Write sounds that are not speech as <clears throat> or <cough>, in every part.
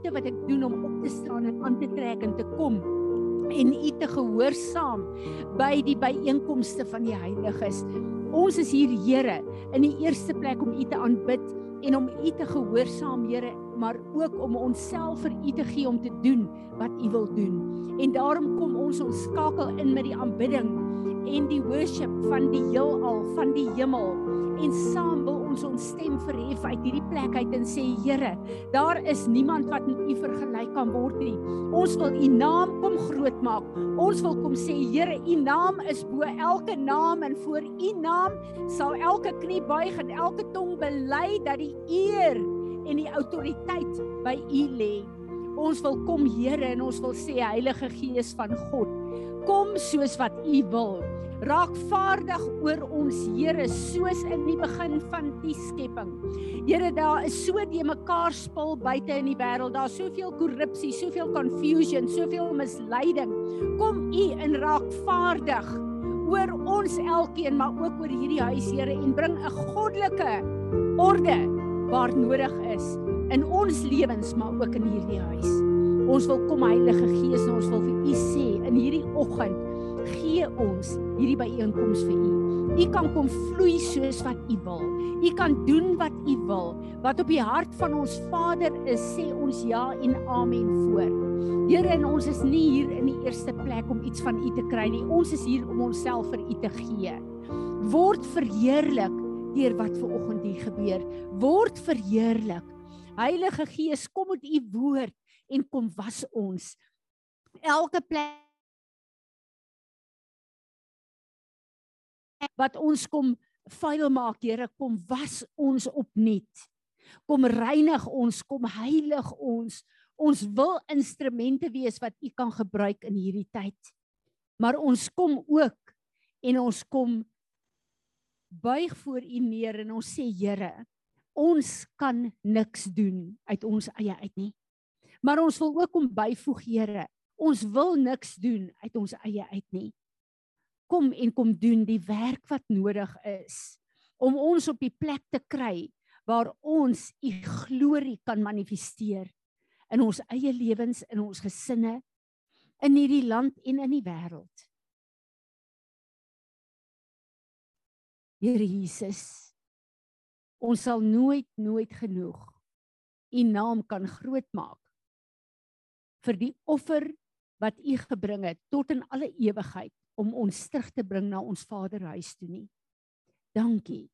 moeite wat ek doen om op te staan en aan te trek en te kom en u te gehoorsaam by die byeenkomste van die heiliges. Ons is hier Here in die eerste plek om u te aanbid en om u te gehoorsaam Here, maar ook om onsself vir u te gee om te doen wat u wil doen. En daarom kom ons ons skakel in met die aanbidding en die worship van die heelal, van die hemel en saam wil ons ons stem verhef uit hierdie plek uit en sê Here, daar is niemand wat met U vergelyk kan word nie. Ons wil U naam kom groot maak. Ons wil kom sê Here, U naam is bo elke naam en voor U naam sal elke knie buig en elke tong bely dat die eer en die autoriteit by U lê. Ons wil kom Here en ons wil sê Heilige Gees van God, kom soos wat U wil raak vaardig oor ons Here soos in die begin van die skepping. Here daar is so die mekaar spil buite in die wêreld. Daar's soveel korrupsie, soveel confusion, soveel misleiding. Kom U in raak vaardig oor ons elkeen, maar ook oor hierdie huis Here en bring 'n goddelike orde waar nodig is in ons lewens maar ook in hierdie huis. Ons wil kom Heilige Gees en ons wil vir U sê in hierdie oggend gee ons hierdie byeenkoms vir u. U kan kom vloei soos wat u wil. U kan doen wat u wil. Wat op die hart van ons Vader is, sê ons ja en amen voor. Here, en ons is nie hier in die eerste plek om iets van u te kry nie. Ons is hier om onsself vir u te gee. Word verheerlik deur wat ver oggend hier gebeur. Word verheerlik. Heilige Gees, kom met u woord en kom was ons. Elke plek wat ons kom vuil maak, Here, kom was ons opnuut. Kom reinig ons, kom heilig ons. Ons wil instrumente wees wat U kan gebruik in hierdie tyd. Maar ons kom ook en ons kom buig voor U neer en ons sê Here, ons kan niks doen uit ons eie uit nie. Maar ons wil ook kom byvoeg Here. Ons wil niks doen uit ons eie uit nie kom en kom doen die werk wat nodig is om ons op die plek te kry waar ons u glorie kan manifesteer in ons eie lewens in ons gesinne in hierdie land en in die wêreld. Here Jesus ons sal nooit nooit genoeg u naam kan groot maak vir die offer wat u gebring het tot in alle ewigheid om ons terug te bring na ons Vaderhuis toe nie. Dankie.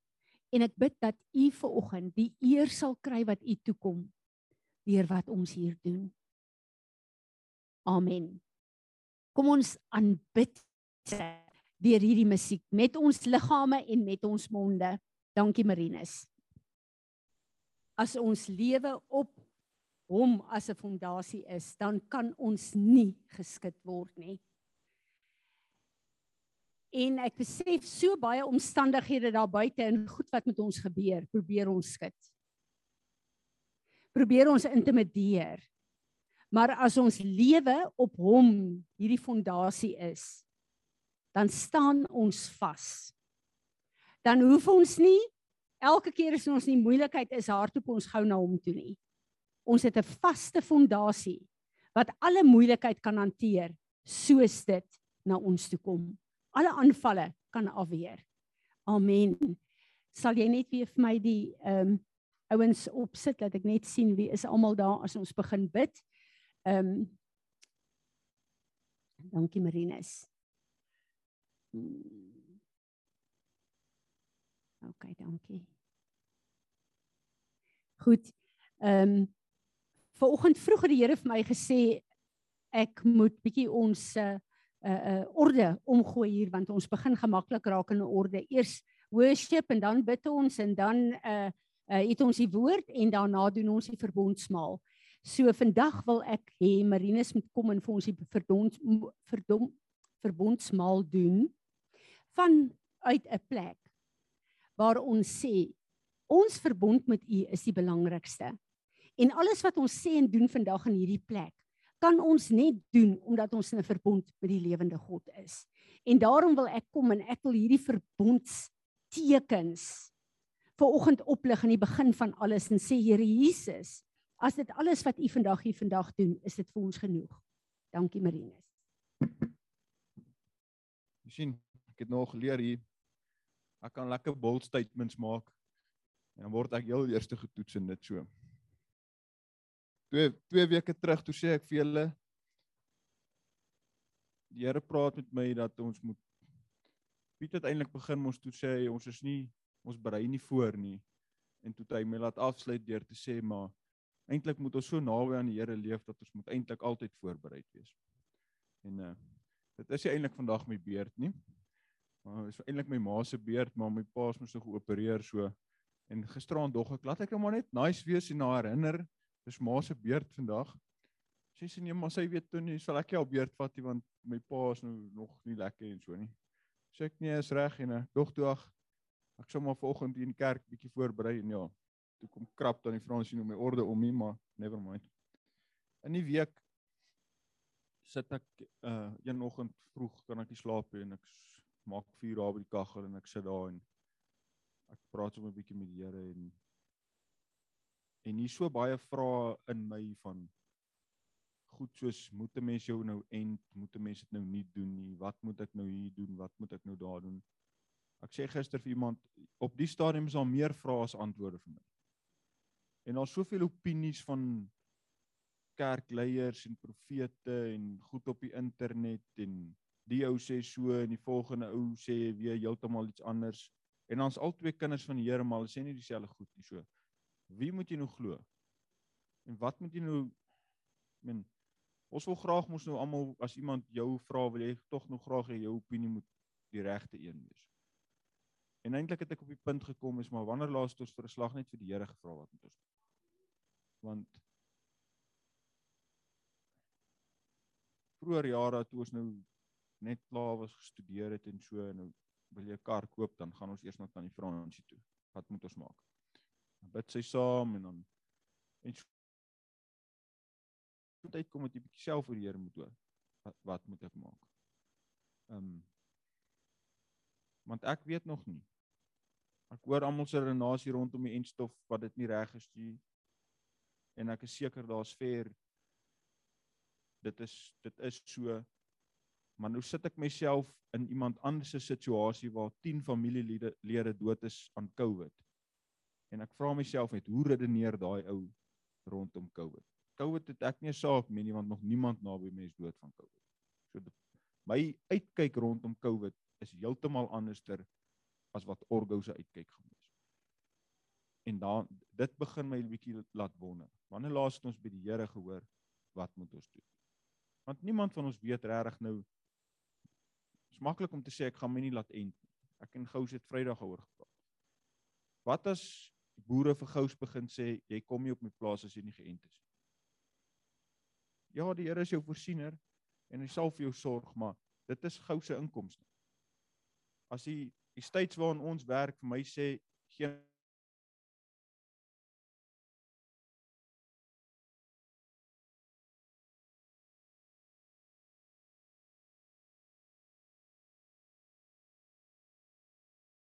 En ek bid dat U ver oggend die eer sal kry wat U toekom deur wat ons hier doen. Amen. Kom ons aanbid deur hierdie musiek met ons liggame en met ons monde. Dankie Marinus. As ons lewe op hom as 'n fondasie is, dan kan ons nie geskit word nie. En ek besef so baie omstandighede daar buite en goed wat met ons gebeur, probeer ons skud. Probeer ons intimideer. Maar as ons lewe op hom hierdie fondasie is, dan staan ons vas. Dan hoef ons nie elke keer as ons in moeilikheid is, hardop ons gou na hom toe nie. Ons het 'n vaste fondasie wat alle moeilikheid kan hanteer soos dit na ons toe kom alle aanvalle kan afweer. Amen. Sal jy net weer vir my die ehm um, ouens opsit dat ek net sien wie is almal daar as ons begin bid. Ehm um, Dankie Marinus. Hmm. OK, dankie. Goed. Ehm um, Vanoggend vroeg het die Here vir my gesê ek moet bietjie ons uh, 'n uh, orde omgooi hier want ons begin gemaklik raak in 'n orde. Eers worship en dan bid ons en dan uh, uh het ons die woord en daarna doen ons die verbondsmaal. So vandag wil ek hê Marinus moet kom en vir ons die verdons verdom verbondsmaal doen van uit 'n plek waar ons sê ons verbond met u is die belangrikste. En alles wat ons sê en doen vandag in hierdie plek kan ons net doen omdat ons in 'n verbond met die lewende God is. En daarom wil ek kom en ek wil hierdie verbondstekens ver oggend oplig aan die begin van alles en sê Here Jesus, As dit alles wat u vandag hier vandag doen, is dit vir ons genoeg. Dankie Marinus. Jy sien, ek het nog geleer hier ek kan lekker bold statements maak en dan word ek heel eerste getoets in dit so. Twee twee weke terug toe sê ek vir julle die Here praat met my dat ons moet Piet het eintlik begin ons toe sê ons is nie ons berei nie voor nie en toe hy my laat afsluit deur te sê maar eintlik moet ons so naby aan die Here leef dat ons moet eintlik altyd voorbereid wees. En uh dit is eintlik vandag my beurt nie. Maar is eintlik my ma se beurt maar my pa is mos so geopereer so en gisteraand dog ek laat ek nou maar net nice wees en na herinner dis ma se beurt vandag. Sy sê nee maar sy weet toe nie sal ek jou beurt vat nie want my pa is nou nog nie lekker en so nie. Sê ek nee is reg en dog toe ag ek sou maar vanoggend in die kerk bietjie voorberei en ja toe kom krap dan die Fransie nou my orde om nie maar never mind. In die week sit ek uh een oggend vroeg kan ek nie slaap nie en ek maak vuur daar by die kaggel en ek sit daar en ek praat so 'n bietjie met die Here en en hier so baie vrae in my van goed soos moet 'n mens jou nou end, moet 'n mens dit nou nie doen nie, wat moet ek nou hier doen, wat moet ek nou daar doen? Ek sê gister vir iemand op die stadium is daar meer vrae as antwoorde vir my. En daar's soveel opinies van kerkleiers en profete en goed op die internet en die ou sê so en die volgende ou sê weer heeltemal iets anders. En ons al twee kinders van die Here maar hulle sê nie dieselfde goed nie so. Wie moet jy nou glo? En wat moet jy nou men ons wil graag mos nou almal as iemand jou vra wil jy tog nog graag jou opinie moet die regte een wees. En eintlik het ek op die punt gekom is maar wanneer laas het ons vir 'n slag net vir die Here gevra wat moet ons doen? Want vroeër jare toe ons nou net klaar was gestudeer het en so en nou wil jy 'n kar koop dan gaan ons eers na tannie Fransie toe. Wat moet ons maak? Dan bid sy saam en dan en so tyd kom dit 'n bietjie self vir die Here moet hoor. Wat, wat moet ek maak? Ehm um, want ek weet nog nie. Ek hoor almal se redenasie rondom die enstof wat dit nie reg is nie. En ek is seker daar's ver dit is dit is so maar nou sit ek myself in iemand anders se situasie waar 10 familielede dood is aan COVID. En ek vra myself net hoe redeneer daai ou rondom COVID? COVID het ek nie 'n saak mee nie want nog niemand naby my is dood van COVID. So die, my uitkyk rondom COVID is heeltemal anderster as wat Orgo se uitkyk gaan wees. En dan dit begin my 'n bietjie laat wonder. Wanneer laas het ons by die Here gehoor wat moet ons doen? Want niemand van ons weet regtig nou is maklik om te sê ek gaan my nie laat end. Ek en Gous het Vrydag gehoor gepraat. Wat as boere vir Gous begin sê jy kom nie op my plaas as jy nie geënt is nie? Ja, die Here is jou voorsiener en hy sal vir jou sorg, maar dit is Gous se inkomste. As die die states waarin ons werk vir my sê geen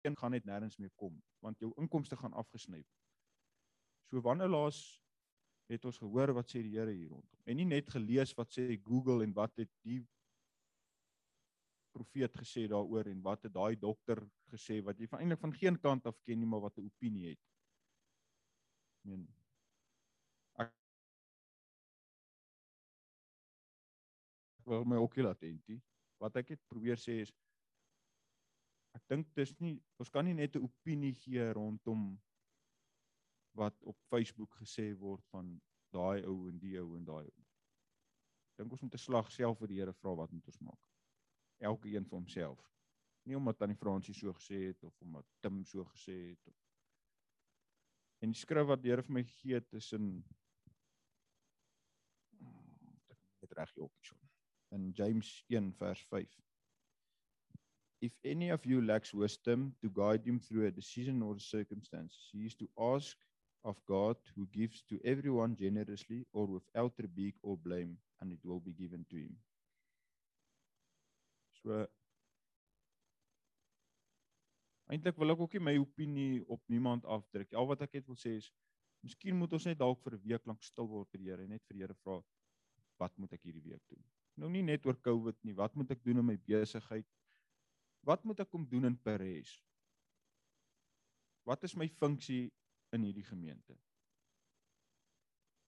een gaan net nêrens meer kom want jou inkomste gaan afgesny. So wanneer laas het ons gehoor wat sê die Here hier rondom en nie net gelees wat sê Google en wat het die profeet gesê daaroor en wat het daai dokter gesê wat jy eintlik van geen kant af ken nie maar wat 'n opinie het. Ek meen ek wil my ook laat entie. Wat ek het probeer sê is ek dink dis nie ons kan nie net 'n opinie gee rondom wat op Facebook gesê word van daai ou en die ou en daai ou. Dink ons moet 'n slag self vir die Here vra wat moet ons maak. Elke een vir homself. Nie omdat tannie Fransie so gesê het of omdat Tim so gesê het of En die skrif wat die Here vir my gegee het is in het reg hier op hierson. In James 1 vers 5. If any of you lacks wisdom to guide him through a decision or circumstances, he is to ask of God who gives to everyone generously or without rebuke or blame, and it will be given to him. So eintlik wil ek ook nie my opinie op niemand afdruk. Al wat ek net wil sê is Miskien moet ons net dalk vir 'n week lank stil word by die Here en net vir die Here vra wat moet ek hierdie week doen? Nou nie net oor COVID nie, wat moet ek doen in my besigheid? Wat moet ek kom doen in Paris? Wat is my funksie in hierdie gemeente?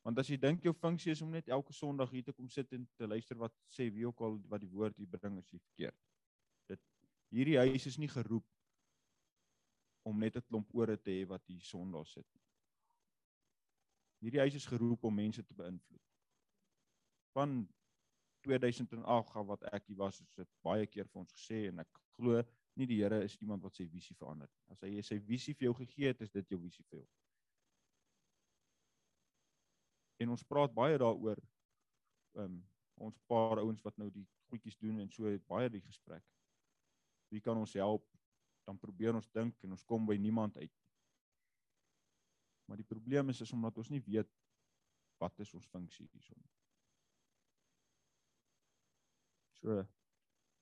Want as jy dink jou funksie is om net elke Sondag hier te kom sit en te luister wat sê wie ook al wat die woord hier bring is jy verkeerd. Dit hierdie huis is nie geroep om net 'n klomp ore te hê wat hier Sondag sit. Hierdie huis is geroep om mense te beïnvloed. Van 2008 af wat ek hier was, het dit baie keer vir ons gesê en ek glo nie die Here is iemand wat sy visie verander nie. As hy sy visie vir jou gegee het, is dit jou visie vir jou. En ons praat baie daaroor. Ehm um, ons paar ouens wat nou die goedjies doen en so baie die gesprek. Wie kan ons help? Dan probeer ons dink en ons kom by niemand uit. Maar die probleem is is omdat ons nie weet wat is ons funksie hierson. So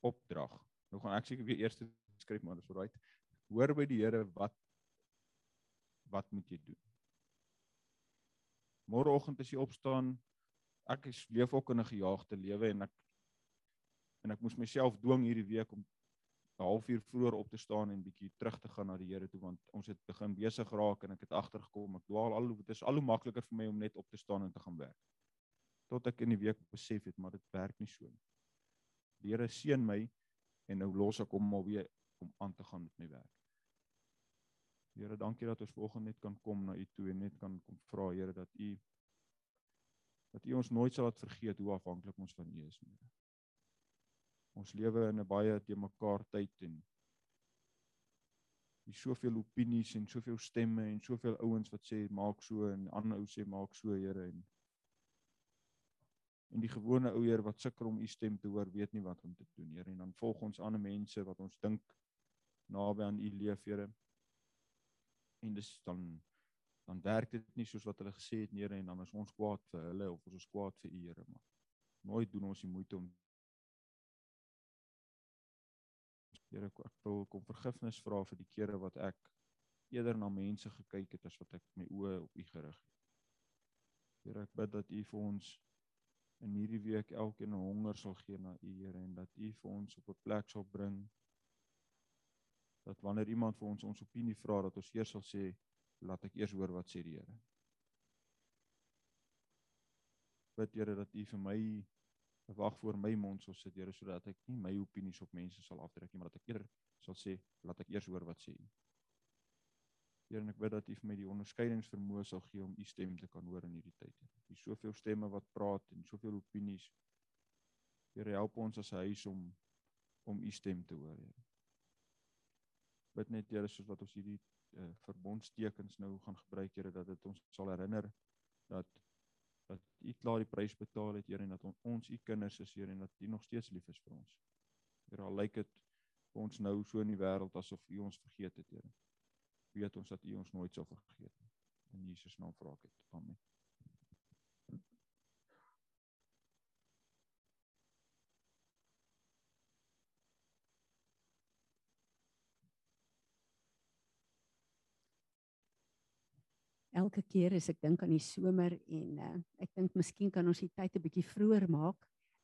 opdrag. Nou gaan ek seker weer eers skryf maar dis alright. Hoor by die Here wat wat moet jy doen? Môreoggend as jy opstaan, ek is leef ook in 'n gejaagde lewe en ek en ek moes myself dwing hierdie week om 'n halfuur vroeër op te staan en bietjie terug te gaan na die Here toe want ons het begin besig raak en ek het agtergekom ek dwaal al dit is al hoe makliker vir my om net op te staan en te gaan werk. Tot ek in die week besef het maar dit werk nie so nie. Die Here seën my en nou los ek hom alweer om aan te gaan met my werk. Here, dankie dat ons vanoggend net kan kom na U toe en net kan kom vra Here dat U dat U ons nooit sal laat vergeet hoe afhanklik ons van U is, Here. Ons lewe in 'n baie te mekaar tyd en Hier soveel opinies en soveel stemme en soveel ouens wat sê maak so en ander ou sê maak so Here en en die gewone ou heer wat sukkel om u stem te hoor weet nie wat om te doen Here en dan volg ons ander mense wat ons dink naby aan u leef Here en dis dan dan werk dit nie soos wat hulle gesê het Here en dan is ons kwaad vir hulle of ons is kwaad vir u Here maar nooit doen ons die moeite om Here ek wil kom vergifnis vra vir die kere wat ek eerder na mense gekyk het as wat ek my oë op u gerig het. Here ek bid dat u vir ons in hierdie week elkeen 'n honger sal gee na u Here en dat u vir ons op 'n plek sal bring dat wanneer iemand vir ons ons opinie vra dat ons eers sal sê laat ek eers hoor wat sê die Here. Bid Here dat u vir my wag voor my mond sal sit Here sodat ek nie my opinies op mense sal afdruk nie maar dat ek eerder sal sê laat ek eers hoor wat sê u. Here en ek bid dat U vir my die onderskeidingsvermoë sal gee om U stem te kan hoor in hierdie tyd. Hier soveel stemme wat praat en soveel opinies. Here help ons as 'n huis om om U stem te hoor, Here. Bid net Here soos wat ons hierdie uh, verbondstekens nou gaan gebruik, Here, dat dit ons sal herinner dat dat U klaar die prys betaal het, Here, en dat on, ons U kinders is, Here, en dat U nog steeds lief is vir ons. Here, al lyk dit vir ons nou so in die wêreld asof U ons vergeet het, Here weet ons dat U ons nooit sal vergeet nie. In Jesus naam vra ek dit. Amen. Elke keer as ek dink aan die somer en uh, ek dink miskien kan ons die tyd 'n bietjie vroeër maak,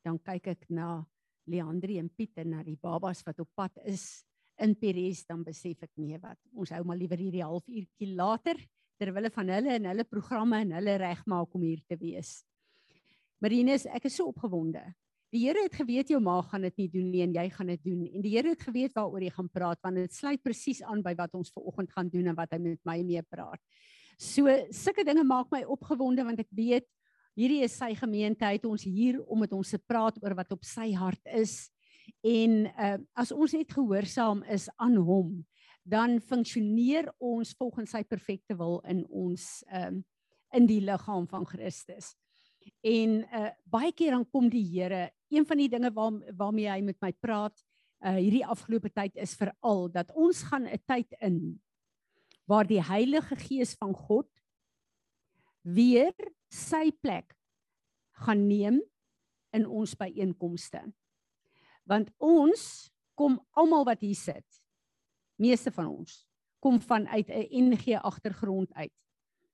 dan kyk ek na Leandri en Piet en na die babas wat op pad is in Peres dan besef ek nee wat ons hou maar liewer hierdie halfuurtjie later terwyl van hulle en hulle programme en hulle regmaak om hier te wees. Marinus, ek is so opgewonde. Die Here het geweet jou ma gaan dit nie doen nie en jy gaan dit doen en die Here het geweet waaroor jy gaan praat want dit sluit presies aan by wat ons ver oggend gaan doen en wat hy met my mee praat. So sulke dinge maak my opgewonde want ek weet hierdie is sy gemeente hy het ons hier om met ons te praat oor wat op sy hart is En uh, as ons net gehoorsaam is aan hom, dan funksioneer ons volgens sy perfekte wil in ons um in die liggaam van Christus. En uh baie keer dan kom die Here, een van die dinge waar waarmee hy met my praat uh hierdie afgelope tyd is veral dat ons gaan 'n tyd in waar die Heilige Gees van God weer sy plek gaan neem in ons byeenkomste want ons kom almal wat hier sit meeste van ons kom vanuit 'n NG agtergrond uit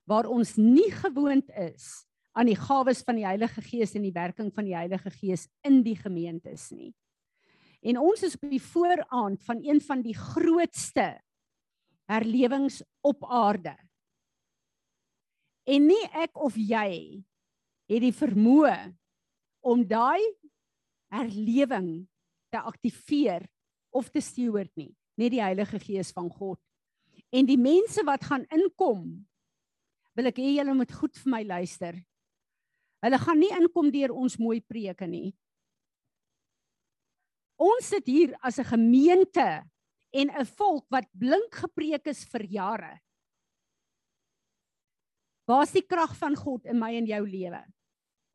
waar ons nie gewoond is aan die gawes van die Heilige Gees en die werking van die Heilige Gees in die gemeentes nie. En ons is op die vooraand van een van die grootste herlewings op aarde. En nie ek of jy het die vermoë om daai herlewing te aktiveer of te steward nie, net die Heilige Gees van God. En die mense wat gaan inkom, wil ek hê julle moet goed vir my luister. Hulle gaan nie inkom deur ons mooi preke nie. Ons sit hier as 'n gemeente en 'n volk wat blink gepreek is vir jare. Waar is die krag van God in my en jou lewe?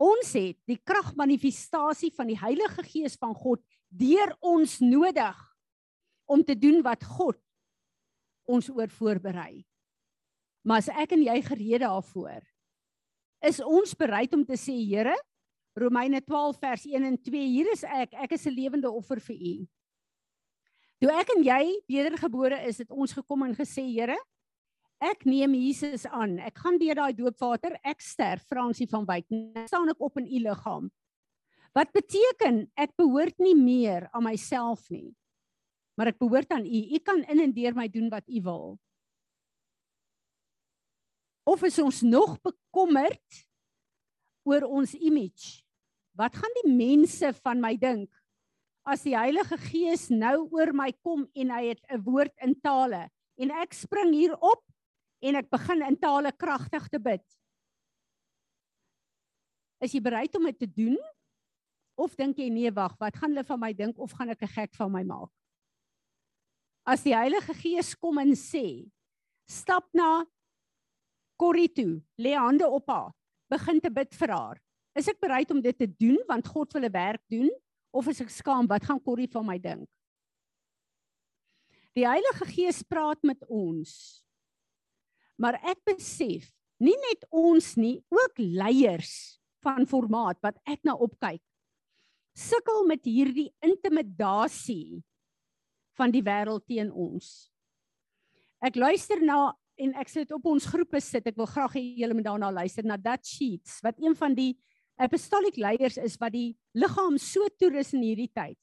Ons het die kragmanifestasie van die Heilige Gees van God deur ons nodig om te doen wat God ons oor voorberei. Maar as ek en jy gereed daarvoor is ons bereid om te sê Here Romeine 12 vers 1 en 2 hier is ek ek is 'n lewende offer vir u. Toe ek en jy wedergebore is het ons gekom en gesê Here Ek neem Jesus aan. Ek gaan deur daai doopwater. Ek sterf, Fransie van Wyk. Nou staan ek op in u liggaam. Wat beteken ek behoort nie meer aan myself nie. Maar ek behoort aan u. U kan in en deur my doen wat u wil. Of is ons nog bekommerd oor ons image? Wat gaan die mense van my dink as die Heilige Gees nou oor my kom en hy het 'n woord in tale en ek spring hier op en ek begin in tale kragtig te bid. Is jy bereid om dit te doen? Of dink jy nee, wag, wat gaan hulle van my dink of gaan ek 'n gek van my maak? As die Heilige Gees kom en sê, stap na Corrie toe, lê hande op haar, begin te bid vir haar. Is ek bereid om dit te doen want God wil 'n werk doen of is ek skaam wat gaan Corrie van my dink? Die Heilige Gees praat met ons Maar ek besef, nie net ons nie, ook leiers van formaat wat ek nou opkyk, sukkel met hierdie intimidasie van die wêreld teen ons. Ek luister na en ek sit op ons groepe sit. Ek wil graag hê julle moet daarna luister na that sheets wat een van die apostolic leiers is wat die liggaam so toerus in hierdie tyd.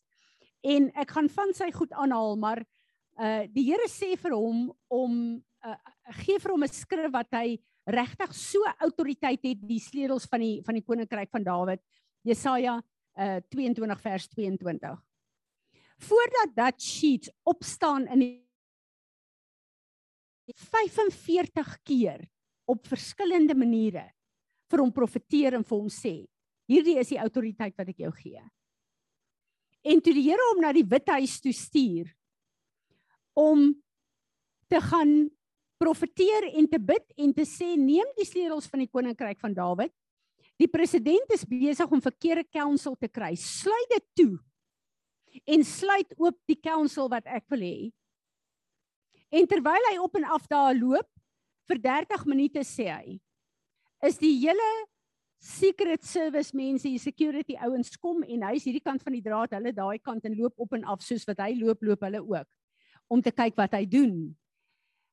En ek gaan van sy goed aanhaal, maar uh die Here sê vir hom om uh, gee vir hom 'n skrif wat hy regtig so autoriteit het die sleutels van die van die koninkryk van Dawid Jesaja uh, 22 vers 22 Voordat dat sheet opstaan in die 45 keer op verskillende maniere vir hom profeteer en vir hom sê hierdie is die autoriteit wat ek jou gee. En toe die Here hom na die Withuis toe stuur om te gaan profeteer en te bid en te sê neem die sleutels van die koninkryk van Dawid. Die president is besig om verkeerde council te kry. Sluit dit toe. En sluit oop die council wat ek wil hê. En terwyl hy op en af daar loop vir 30 minute sê hy is die hele secret service mense, die security ouens kom en hy is hierdie kant van die draad, hulle daai kant en loop op en af soos wat hy loop, loop hulle ook om te kyk wat hy doen.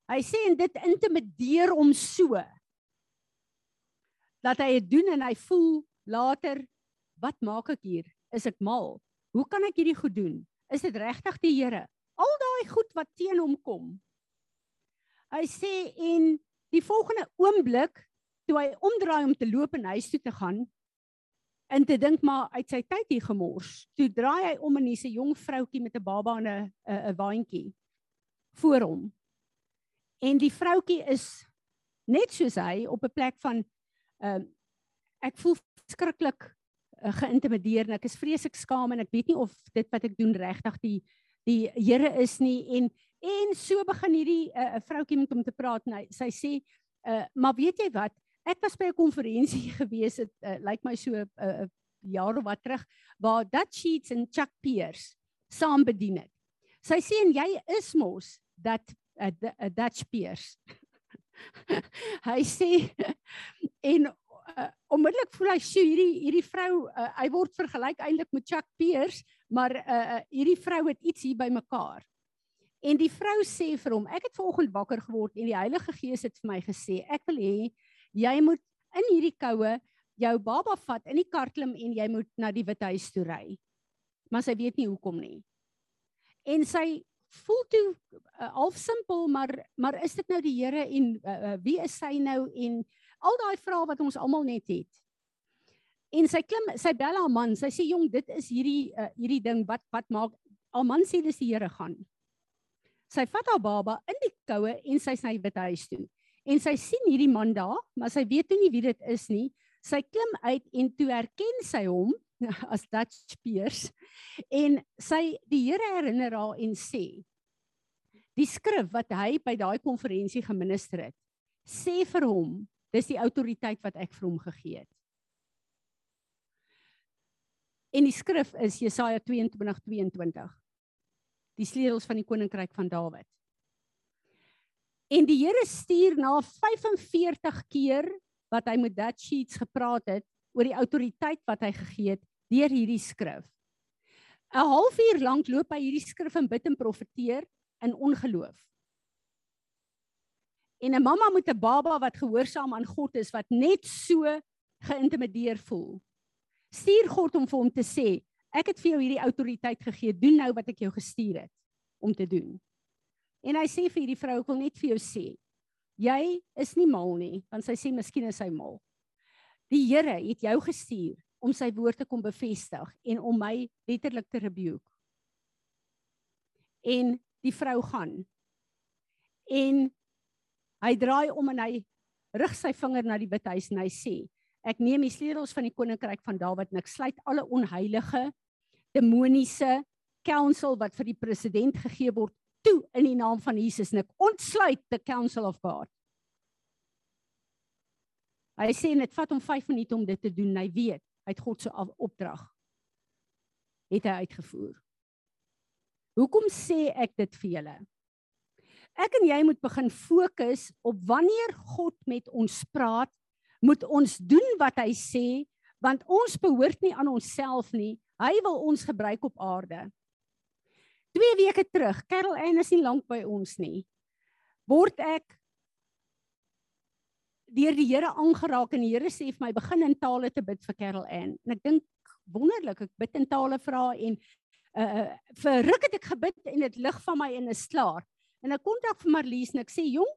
Hy sê en dit intimideer hom so dat hy dit doen en hy voel later wat maak ek hier? Is ek mal? Hoe kan ek hierdie goed doen? Is dit regtig die Here? Al daai goed wat teen hom kom. Hy sê en die volgende oomblik toe hy omdraai om te loop en huis toe te gaan en te dink maar uit sy tyd hier gemors. Toe draai hy om en hier's 'n jong vroutjie met 'n baba en 'n 'n waantjie voor hom. En die vroutkie is net soos hy op 'n plek van ehm uh, ek voel skrikkelik uh, geïntimideer en ek is vreeslik skaam en ek weet nie of dit wat ek doen regtig die die Here is nie en en so begin hierdie 'n uh, vroutkie met hom te praat en hy, sy sê uh, maar weet jy wat ek was by 'n konferensie <laughs> gewees het uh, lyk like my so 'n uh, jaar of wat terug waar Dat Sheets en Chuck Pierce saam bedien het. Sy sê en jy is mos dat 'n 'n Dutch peers. <laughs> hy sê en uh, onmiddellik voel hy sy hierdie hierdie vrou uh, hy word vergelyk eintlik met Chuck Peers, maar uh, hierdie vrou het iets hier by mekaar. En die vrou sê vir hom, ek het vanoggend wakker geword en die Heilige Gees het vir my gesê, ek wil hê Jy moet in hierdie koue jou baba vat in die kar klim en jy moet na die withuis toe ry. Maar sy weet nie hoekom nie. En sy voel toe uh, half simpel maar maar is dit nou die Here en uh, uh, wie is sy nou en al daai vrae wat ons almal net het. En sy klim sy bel haar man, sy sê jong dit is hierdie uh, hierdie ding wat wat maak haar man sê dis die Here gaan. Sy vat haar baba in die koue en sy sy wit huis toe. En sy sien hierdie man daar, maar sy weet nie wie dit is nie. Sy klim uit en toe herken sy hom <laughs> as Dutch Spears en sy die Here herinner haar en sê die skrif wat hy by daai konferensie geminister het sê vir hom dis die autoriteit wat ek vir hom gegee het. En die skrif is Jesaja 22:22 die sleutels van die koninkryk van Dawid. En die Here stuur na 45 keer wat hy met Dutch Sheets gepraat het oor die autoriteit wat hy gegee het deur hierdie skrif. 'n Halfuur lank loop hy hierdie skrif en bid en profeteer in ongeloof. En 'n mamma met 'n baba wat gehoorsaam aan God is wat net so geïntimideer voel. Stuur God om vir hom te sê, ek het vir jou hierdie autoriteit gegee, doen nou wat ek jou gestuur het om te doen. En hy sê vir hierdie vrou, ek wil net vir jou sê, jy is nie mal nie, want sy sê miskien is hy mal. Die Here het jou gestuur om sy woord te kom bevestig en om my letterlik te rebuke. En die vrou gaan. En hy draai om en hy rig sy vinger na die withuis en hy sê: "Ek neem die sleutels van die koninkryk van Dawid en ek sluit alle onheilige demoniese council wat vir die president gegee word toe in die naam van Jesus en ek ontsluit the council of God." Hy sê dit vat hom 5 minute om dit te doen. Hy weet uit God se opdrag het hy uitgevoer. Hoekom sê ek dit vir julle? Ek en jy moet begin fokus op wanneer God met ons praat, moet ons doen wat hy sê, want ons behoort nie aan onsself nie. Hy wil ons gebruik op aarde. 2 weke terug, Carol Ann is nie lank by ons nie. Word ek deur die Here aangeraak en die Here sê vir my begin in tale te bid vir Carol Ann. En ek dink wonderlik, ek bid in tale haar en uh vir ruk het ek gebid en dit lig van my en is klaar. En ek kontak vir Marlies en ek sê jong,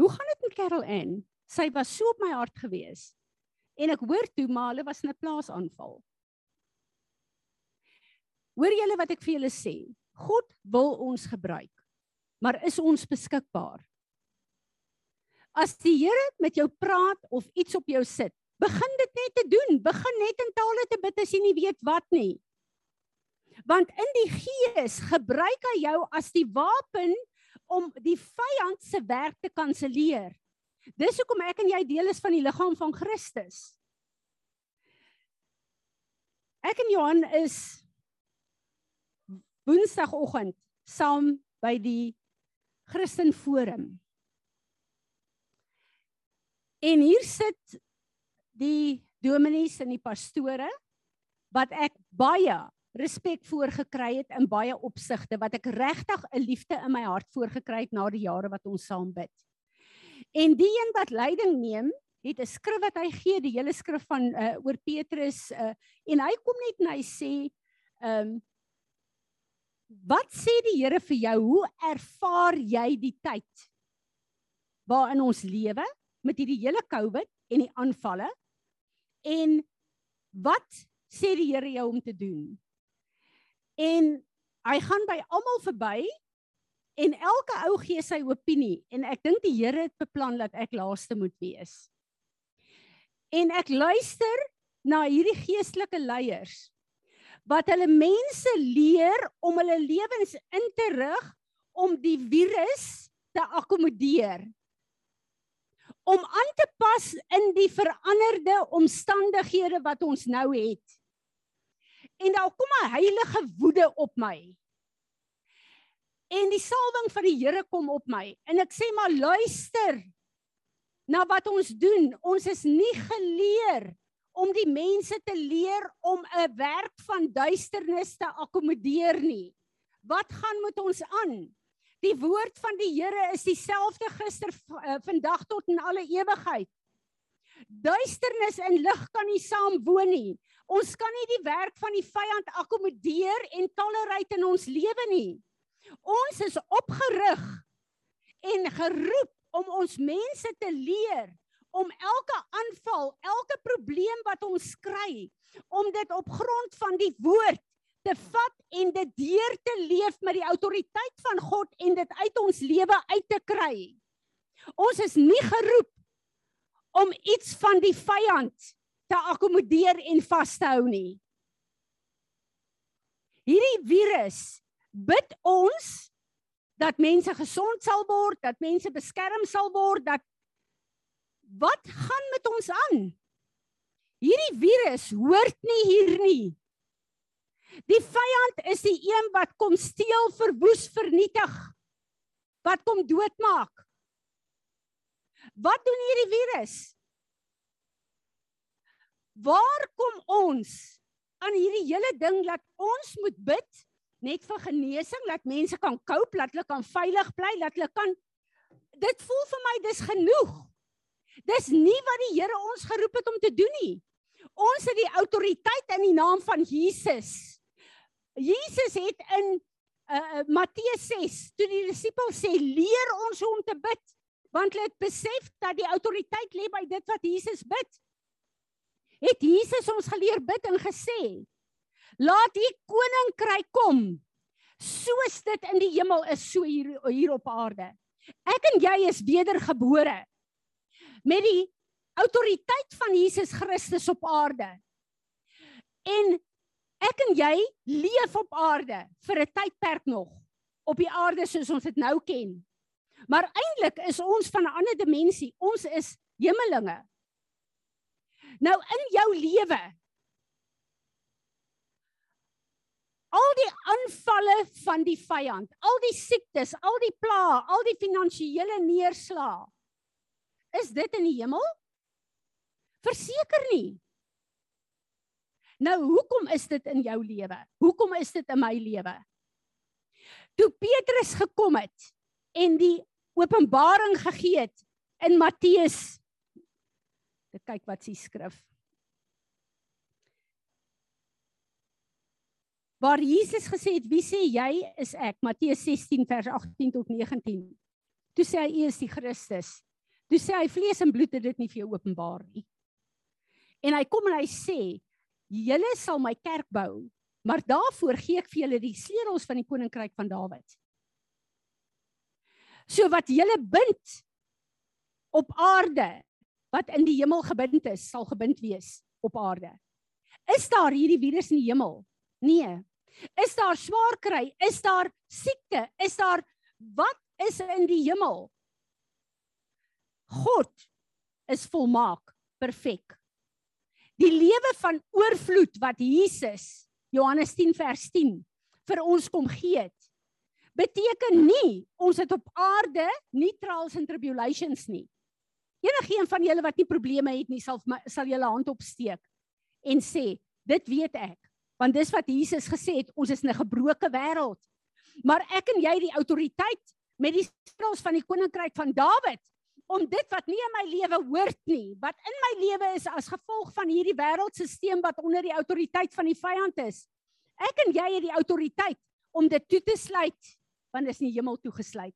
hoe gaan dit met Carol Ann? Sy was so op my hart gewees. En ek hoor toe maar hulle was in 'n plaasaanval. Hoor julle wat ek vir julle sê? God wil ons gebruik. Maar is ons beskikbaar? As die Here met jou praat of iets op jou sit, begin dit net te doen. Begin net in tale te bid as jy nie weet wat nie. Want in die Gees gebruik hy jou as die wapen om die vyand se werk te kanselleer. Dis hoekom ek en jy deel is van die liggaam van Christus. Ek en Johan is Woensdagoggend saam by die Christen Forum. En hier sit die dominees en die pastore wat ek baie respek voor gekry het in baie opsigte wat ek regtig 'n liefde in my hart voor gekry het na die jare wat ons saam bid. En die een wat leiding neem, het 'n skrif wat hy gee, die hele skrif van uh, oor Petrus uh, en hy kom net en hy sê ehm um, Wat sê die Here vir jou? Hoe ervaar jy die tyd waarin ons lewe? Met hierdie hele COVID en die aanvalle. En wat sê die Here jou om te doen? En hy gaan by almal verby en elke ou gee sy opinie en ek dink die Here het beplan dat ek laaste moet wees. En ek luister na hierdie geestelike leiers wat hulle mense leer om hulle lewens in te rig om die virus te akkommodeer om aan te pas in die veranderde omstandighede wat ons nou het. En daar kom 'n heilige woede op my. En die salwing van die Here kom op my en ek sê maar luister na wat ons doen. Ons is nie geleer om die mense te leer om 'n werk van duisternis te akkommodeer nie. Wat gaan met ons aan? Die woord van die Here is dieselfde gister uh, vandag tot in alle ewigheid. Duisternis en lig kan nie saam woon nie. Ons kan nie die werk van die vyand akkommodeer en tolereer in ons lewe nie. Ons is opgerig en geroep om ons mense te leer om elke aanval, elke probleem wat ons kry, om dit op grond van die woord te vat en dit deur te leef met die autoriteit van God en dit uit ons lewe uit te kry. Ons is nie geroep om iets van die vyand te akkommodeer en vas te hou nie. Hierdie virus bid ons dat mense gesond sal word, dat mense beskerm sal word, dat wat gaan met ons aan? Hierdie virus hoort nie hier nie. Die vyand is die een wat kom steel, verwoes, vernietig. Wat kom doodmaak. Wat doen hierdie virus? Waar kom ons aan hierdie hele ding dat ons moet bid net vir genesing, dat mense kan cope, dat hulle kan veilig bly, dat hulle kan Dit voel vir my dis genoeg. Dis nie wat die Here ons geroep het om te doen nie. Ons het die autoriteit in die naam van Jesus. Jesus het in uh, Matteus 6 toe die disippels sê leer ons hoe om te bid want hulle het besef dat die autoriteit lê by dit wat Jesus bid. Het Jesus ons geleer bid en gesê laat u koninkryk kom soos dit in die hemel is so hier hier op aarde. Ek en jy is wedergebore met die autoriteit van Jesus Christus op aarde. En ek en jy leef op aarde vir 'n tydperk nog op die aarde soos ons dit nou ken. Maar eintlik is ons van 'n ander dimensie. Ons is hemelinge. Nou in jou lewe al die aanvalle van die vyand, al die siektes, al die plaae, al die finansiële neerslae Is dit in die hemel? Verseker nie. Nou hoekom is dit in jou lewe? Hoekom is dit in my lewe? Toe Petrus gekom het en die openbaring gegee het in Matteus Dit kyk wat sy skrif. Waar Jesus gesê het, "Wie sê jy is ek?" Matteus 16 vers 18 tot 19. Toe sê hy, "U is die Christus." Toe sê hy vlees en bloed het dit nie vir jou openbaar nie. En hy kom en hy sê, "Julle sal my kerk bou, maar daarvoor gee ek vir julle die sleutels van die koninkryk van Dawid." So wat julle bind op aarde wat in die hemel gebind is, sal gebind wees op aarde. Is daar hierdie virus in die hemel? Nee. Is daar swaar kry? Is daar siekte? Is daar wat is in die hemel? God is volmaak, perfek. Die lewe van oorvloed wat Jesus Johannes 10 vers 10 vir ons kom gee het, beteken nie ons het op aarde nie trials and tribulations nie. Enige een van julle wat nie probleme het nie, sal sal julle hand opsteek en sê, dit weet ek, want dis wat Jesus gesê het, ons is 'n gebroke wêreld. Maar ek en jy die autoriteit met die skills van die koninkryk van Dawid om dit wat nie in my lewe hoort nie, wat in my lewe is as gevolg van hierdie wêreldstelsel wat onder die autoriteit van die vyand is. Ek en jy het die autoriteit om dit toe te sluit want dit is in die hemel toegesluit.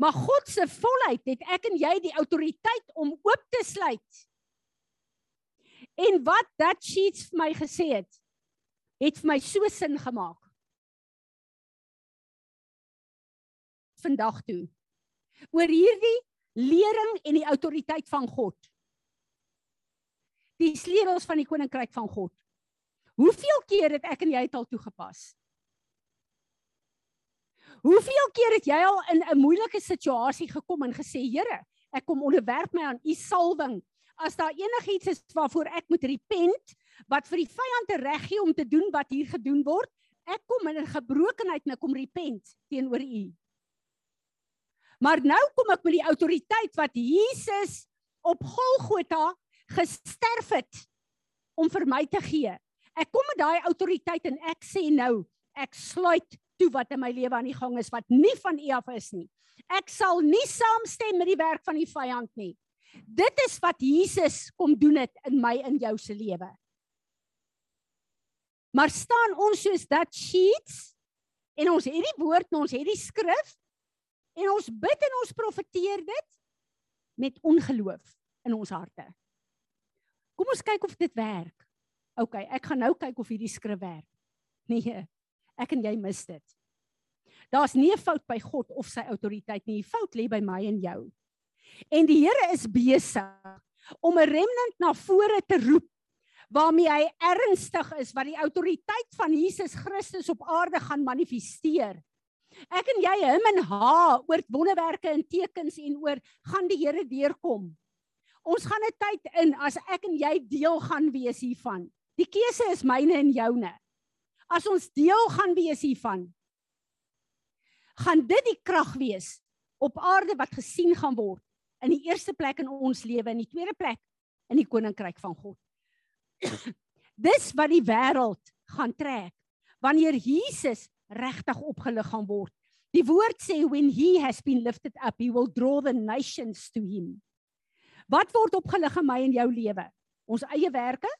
Maar God se volheid het ek en jy die autoriteit om oop te sluit. En wat dat sheets vir my gesê het, het vir my so sin gemaak. Vandag toe. Oor hierdie lering en die autoriteit van God. Die sleutels van die koninkryk van God. Hoeveel keer het ek en jy dit al toegepas? Hoeveel keer het jy al in 'n moeilike situasie gekom en gesê, Here, ek kom onderwerp my aan u salwing. As daar enigiets is waarvoor ek moet repent, wat vir die vyand te reg gee om te doen wat hier gedoen word, ek kom in 'n gebrokenheid en ek kom repent teenoor u. Maar nou kom ek met die autoriteit wat Jesus op Golgotha gesterf het om vir my te gee. Ek kom met daai autoriteit en ek sê nou, ek sluit toe wat in my lewe aan die gang is wat nie van U af is nie. Ek sal nie saamstem met die werk van die vyand nie. Dit is wat Jesus kom doen het in my en jou se lewe. Maar staan ons soos dat sheets en ons het die woord en ons het die skrif en ons bid en ons profeteer dit met ongeloof in ons harte. Kom ons kyk of dit werk. OK, ek gaan nou kyk of hierdie skrif werk. Nee, ek en jy mis dit. Daar's nie 'n fout by God of sy autoriteit nie. Die fout lê by my en jou. En die Here is besig om 'n remnant na vore te roep waarmee hy ernstig is wat die autoriteit van Jesus Christus op aarde gaan manifesteer. Ek en jy hom en ha oor wonderwerke en tekens en oor gaan die Here deurkom. Ons gaan 'n tyd in as ek en jy deel gaan wees hiervan. Die keuse is myne en joune. As ons deel gaan wees hiervan, gaan dit die krag wees op aarde wat gesien gaan word in die eerste plek in ons lewe en in die tweede plek in die koninkryk van God. <coughs> Dis wat die wêreld gaan trek wanneer Jesus regtig opgelig gaan word. Die woord sê when he has been lifted up he will draw the nations to him. Wat word opgelig in my en jou lewe? Ons eie werke?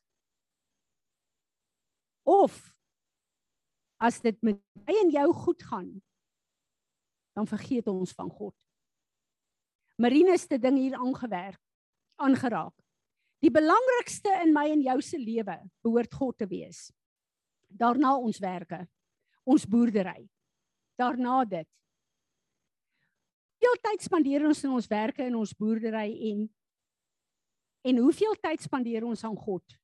Of as dit met my en jou goed gaan, dan vergeet ons van God. Marinus het ding hier aangewerk, aangeraak. Die belangrikste in my en jou se lewe behoort God te wees. Daarna ons werke, ons boerdery. Daarna dit. Hoeveel tyd spandeer ons in ons werke en ons boerdery en en hoeveel tyd spandeer ons aan God?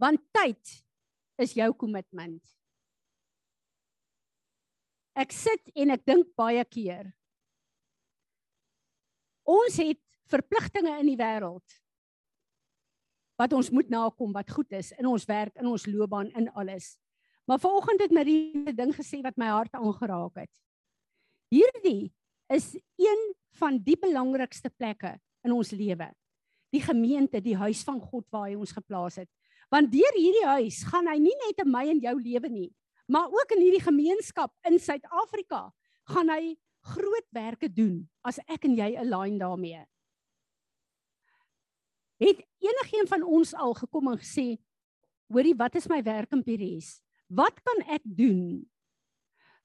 Want tyd is jou kommitment. Ek sit en ek dink baie keer. Ons het verpligtinge in die wêreld wat ons moet nakom wat goed is in ons werk, in ons loopbaan, in alles. Maar vanoggend het Marie 'n ding gesê wat my hart aangeraak het. Hierdie is een van die belangrikste plekke in ons lewe. Die gemeente, die huis van God waar hy ons geplaas het. Want deur hierdie huis gaan hy nie net in my en jou lewe nie, maar ook in hierdie gemeenskap in Suid-Afrika gaan hy groot werke doen as ek en jy align daarmee. Het enigiemand van ons al gekom en gesê, hoorie, wat is my werk in Pires? Wat kan ek doen?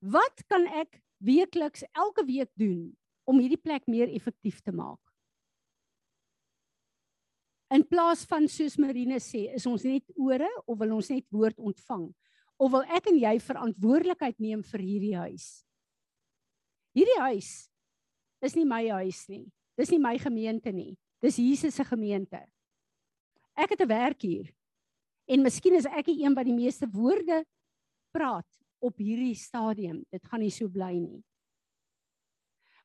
Wat kan ek weekliks elke week doen om hierdie plek meer effektief te maak? In plaas van soos Marine sê, is ons net ore of wil ons net woord ontvang? Of wil ek en jy verantwoordelikheid neem vir hierdie huis? Hierdie huis is nie my huis nie. Dis nie my gemeente nie. Dis Jesus se gemeente. Ek het 'n werk hier. En miskien is ek die een wat die meeste woorde praat op hierdie stadium. Dit gaan nie so bly nie.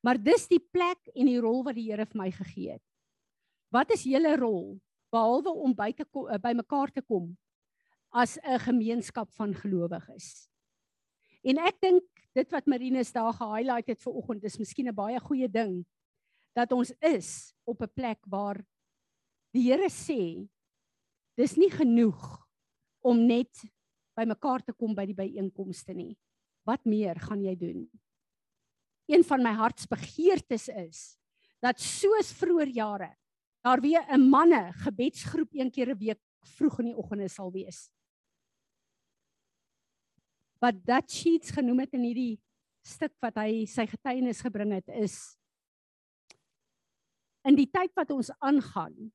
Maar dis die plek en die rol wat die Here vir my gegee het. Wat is julle rol behalwe om by te kom, by mekaar te kom as 'n gemeenskap van gelowiges? En ek dink dit wat Marinus daar ge-highlight het vir oggend is miskien 'n baie goeie ding dat ons is op 'n plek waar die Here sê dis nie genoeg om net by mekaar te kom by die byeenkomste nie. Wat meer gaan jy doen? Een van my hartsbegeertes is dat soos vroeër jare daar weer 'n manne gebedsgroep een keer 'n week vroeg in die oggende sal wees. Wat dat sheets genoem het in hierdie stuk wat hy sy getuienis gebring het is in die tyd wat ons aangaan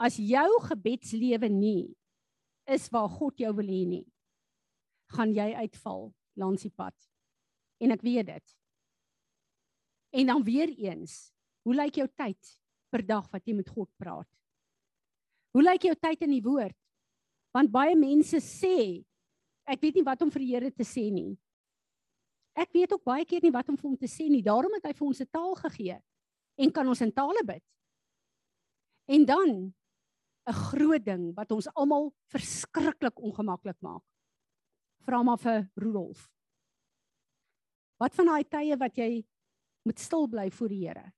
as jou gebedslewe nie is waar God jou wil hê nie. Gaan jy uitval langs die pad. En ek weet dit. En dan weer eens hoe lyk jou tyd per dag wat jy met God praat? Hoe lyk jou tyd in die woord? Want baie mense sê ek weet nie wat om vir die Here te sê nie. Ek weet ook baie keer nie wat om vir hom te sê nie. Daarom het hy vir ons 'n taal gegee en kan ons in tale bid. En dan 'n groot ding wat ons almal verskriklik ongemaklik maak. Vra maar vir Rudolf. Wat van daai tye wat jy moet stil bly voor die Here?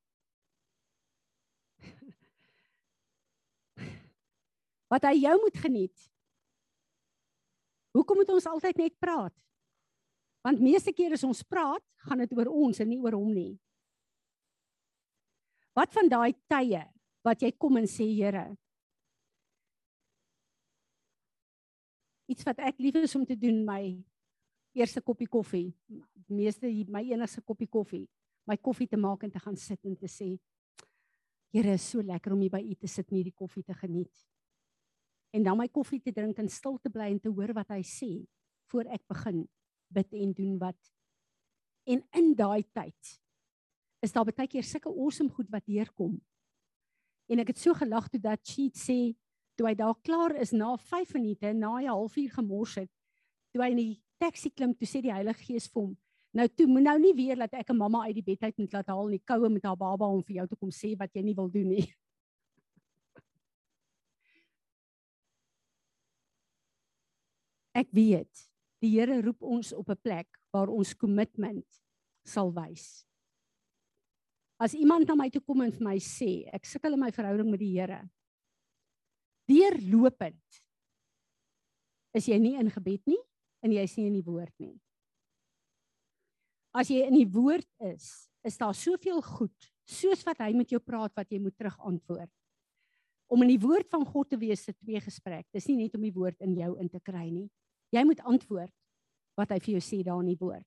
Wat hy jou moet geniet. Hoekom moet ons altyd net praat? Want meeste keer as ons praat, gaan dit oor ons en nie oor hom nie. Wat van daai tye wat jy kom en sê Here? Iets wat ek lief is om te doen my eerste koppie koffie, meeste my enigste koppie koffie, my koffie te maak en te gaan sit en te sê Here, is so lekker om hier by U te sit en hierdie koffie te geniet. En dan my koffie te drink en stil te bly en te hoor wat hy sê voor ek begin bid en doen wat. En in daai tyd is daar baie keer sulke awesome goed wat deurkom. En ek het so gelag toe dat Cheat sê toe hy daar klaar is na 5 minute na 'n halfuur gemors het, toe hy in die taxi klim, toe sê die Heilige Gees vir hom: "Nou toe moet nou nie weer dat ek 'n mamma uit die bed uit moet laat haal in die koue met haar baba om vir jou te kom sê wat jy nie wil doen nie." Ek weet, die Here roep ons op 'n plek waar ons kommitment sal wys. As iemand na my toe kom en vir my sê, ek sukkel in my verhouding met die Here. Deurlopend is jy nie in gebed nie en jy is nie in die woord nie. As jy in die woord is, is daar soveel goed soos wat hy met jou praat wat jy moet terugantwoord. Om in die woord van God te wees se twee gesprek. Dis nie net om die woord in jou in te kry nie. Jy moet antwoord wat hy vir jou sê daar in die woord.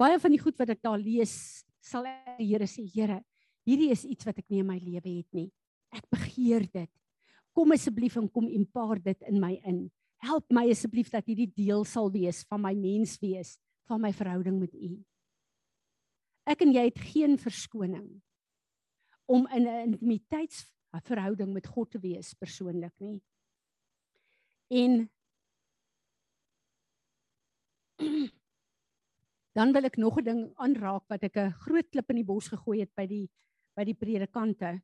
Baie van die goed wat ek daar lees, sal die Here sê, Here, hierdie is iets wat ek nie in my lewe het nie. Ek begeer dit. Kom asseblief en kom impaar dit in my in. Help my asseblief dat hierdie deel sal wees van my mens wees, van my verhouding met U. Ek en jy het geen verskoning om in 'n intimiteitsverhouding met God te wees persoonlik nie. En <clears throat> dan wil ek nog 'n ding aanraak wat ek 'n groot klip in die bos gegooi het by die by die predikante.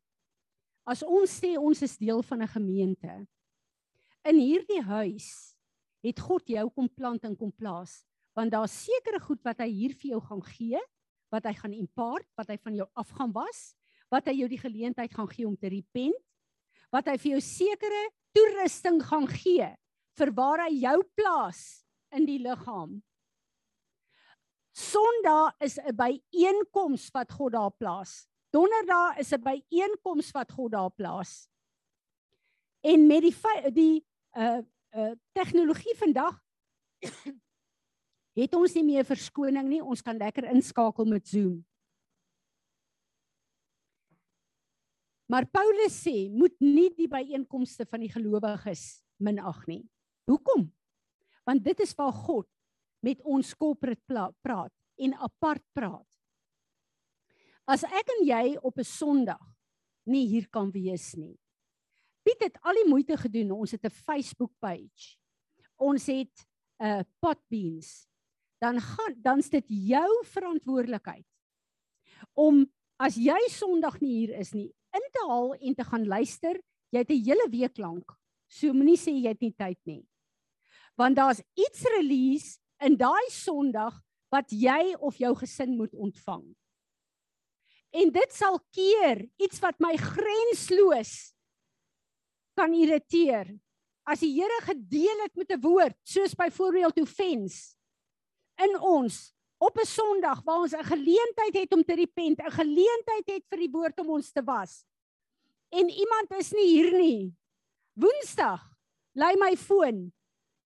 As ons sê ons is deel van 'n gemeente, in hierdie huis het God jou kom plant en kom plaas, want daar's sekere goed wat hy hier vir jou gaan gee, wat hy gaan impart, wat hy van jou af gaan was, wat hy jou die geleentheid gaan gee om te repent, wat hy vir jou sekere toerusting gaan gee vir waar hy jou plaas in die liggaam Sondag is 'n byeenkoms wat God daar plaas. Donderdag is 'n byeenkoms wat God daar plaas. En met die die uh uh tegnologie vandag het ons nie meer verskoning nie. Ons kan lekker inskakel met Zoom. Maar Paulus sê, moet nie die byeenkomste van die gelowiges minag nie. Hoekom? Want dit is waar God met ons corporate praat en apart praat. As ek en jy op 'n Sondag nie hier kan wees nie. Piet het al die moeite gedoen. Ons het 'n Facebook page. Ons het 'n uh, potbeans. Dan gaan dan's dit jou verantwoordelikheid om as jy Sondag nie hier is nie, in te haal en te gaan luister. Jy het 'n hele week lank. So moenie sê jy het nie tyd nie. Want daar's iets release in daai Sondag wat jy of jou gesin moet ontvang. En dit sal keer iets wat my grensloos kan irriteer. As die Here gedeel het met 'n woord, soos byvoorbeeld offense in ons op 'n Sondag waar ons 'n geleentheid het om te repent, 'n geleentheid het vir die woord om ons te was. En iemand is nie hier nie. Woensdag, lei my foon.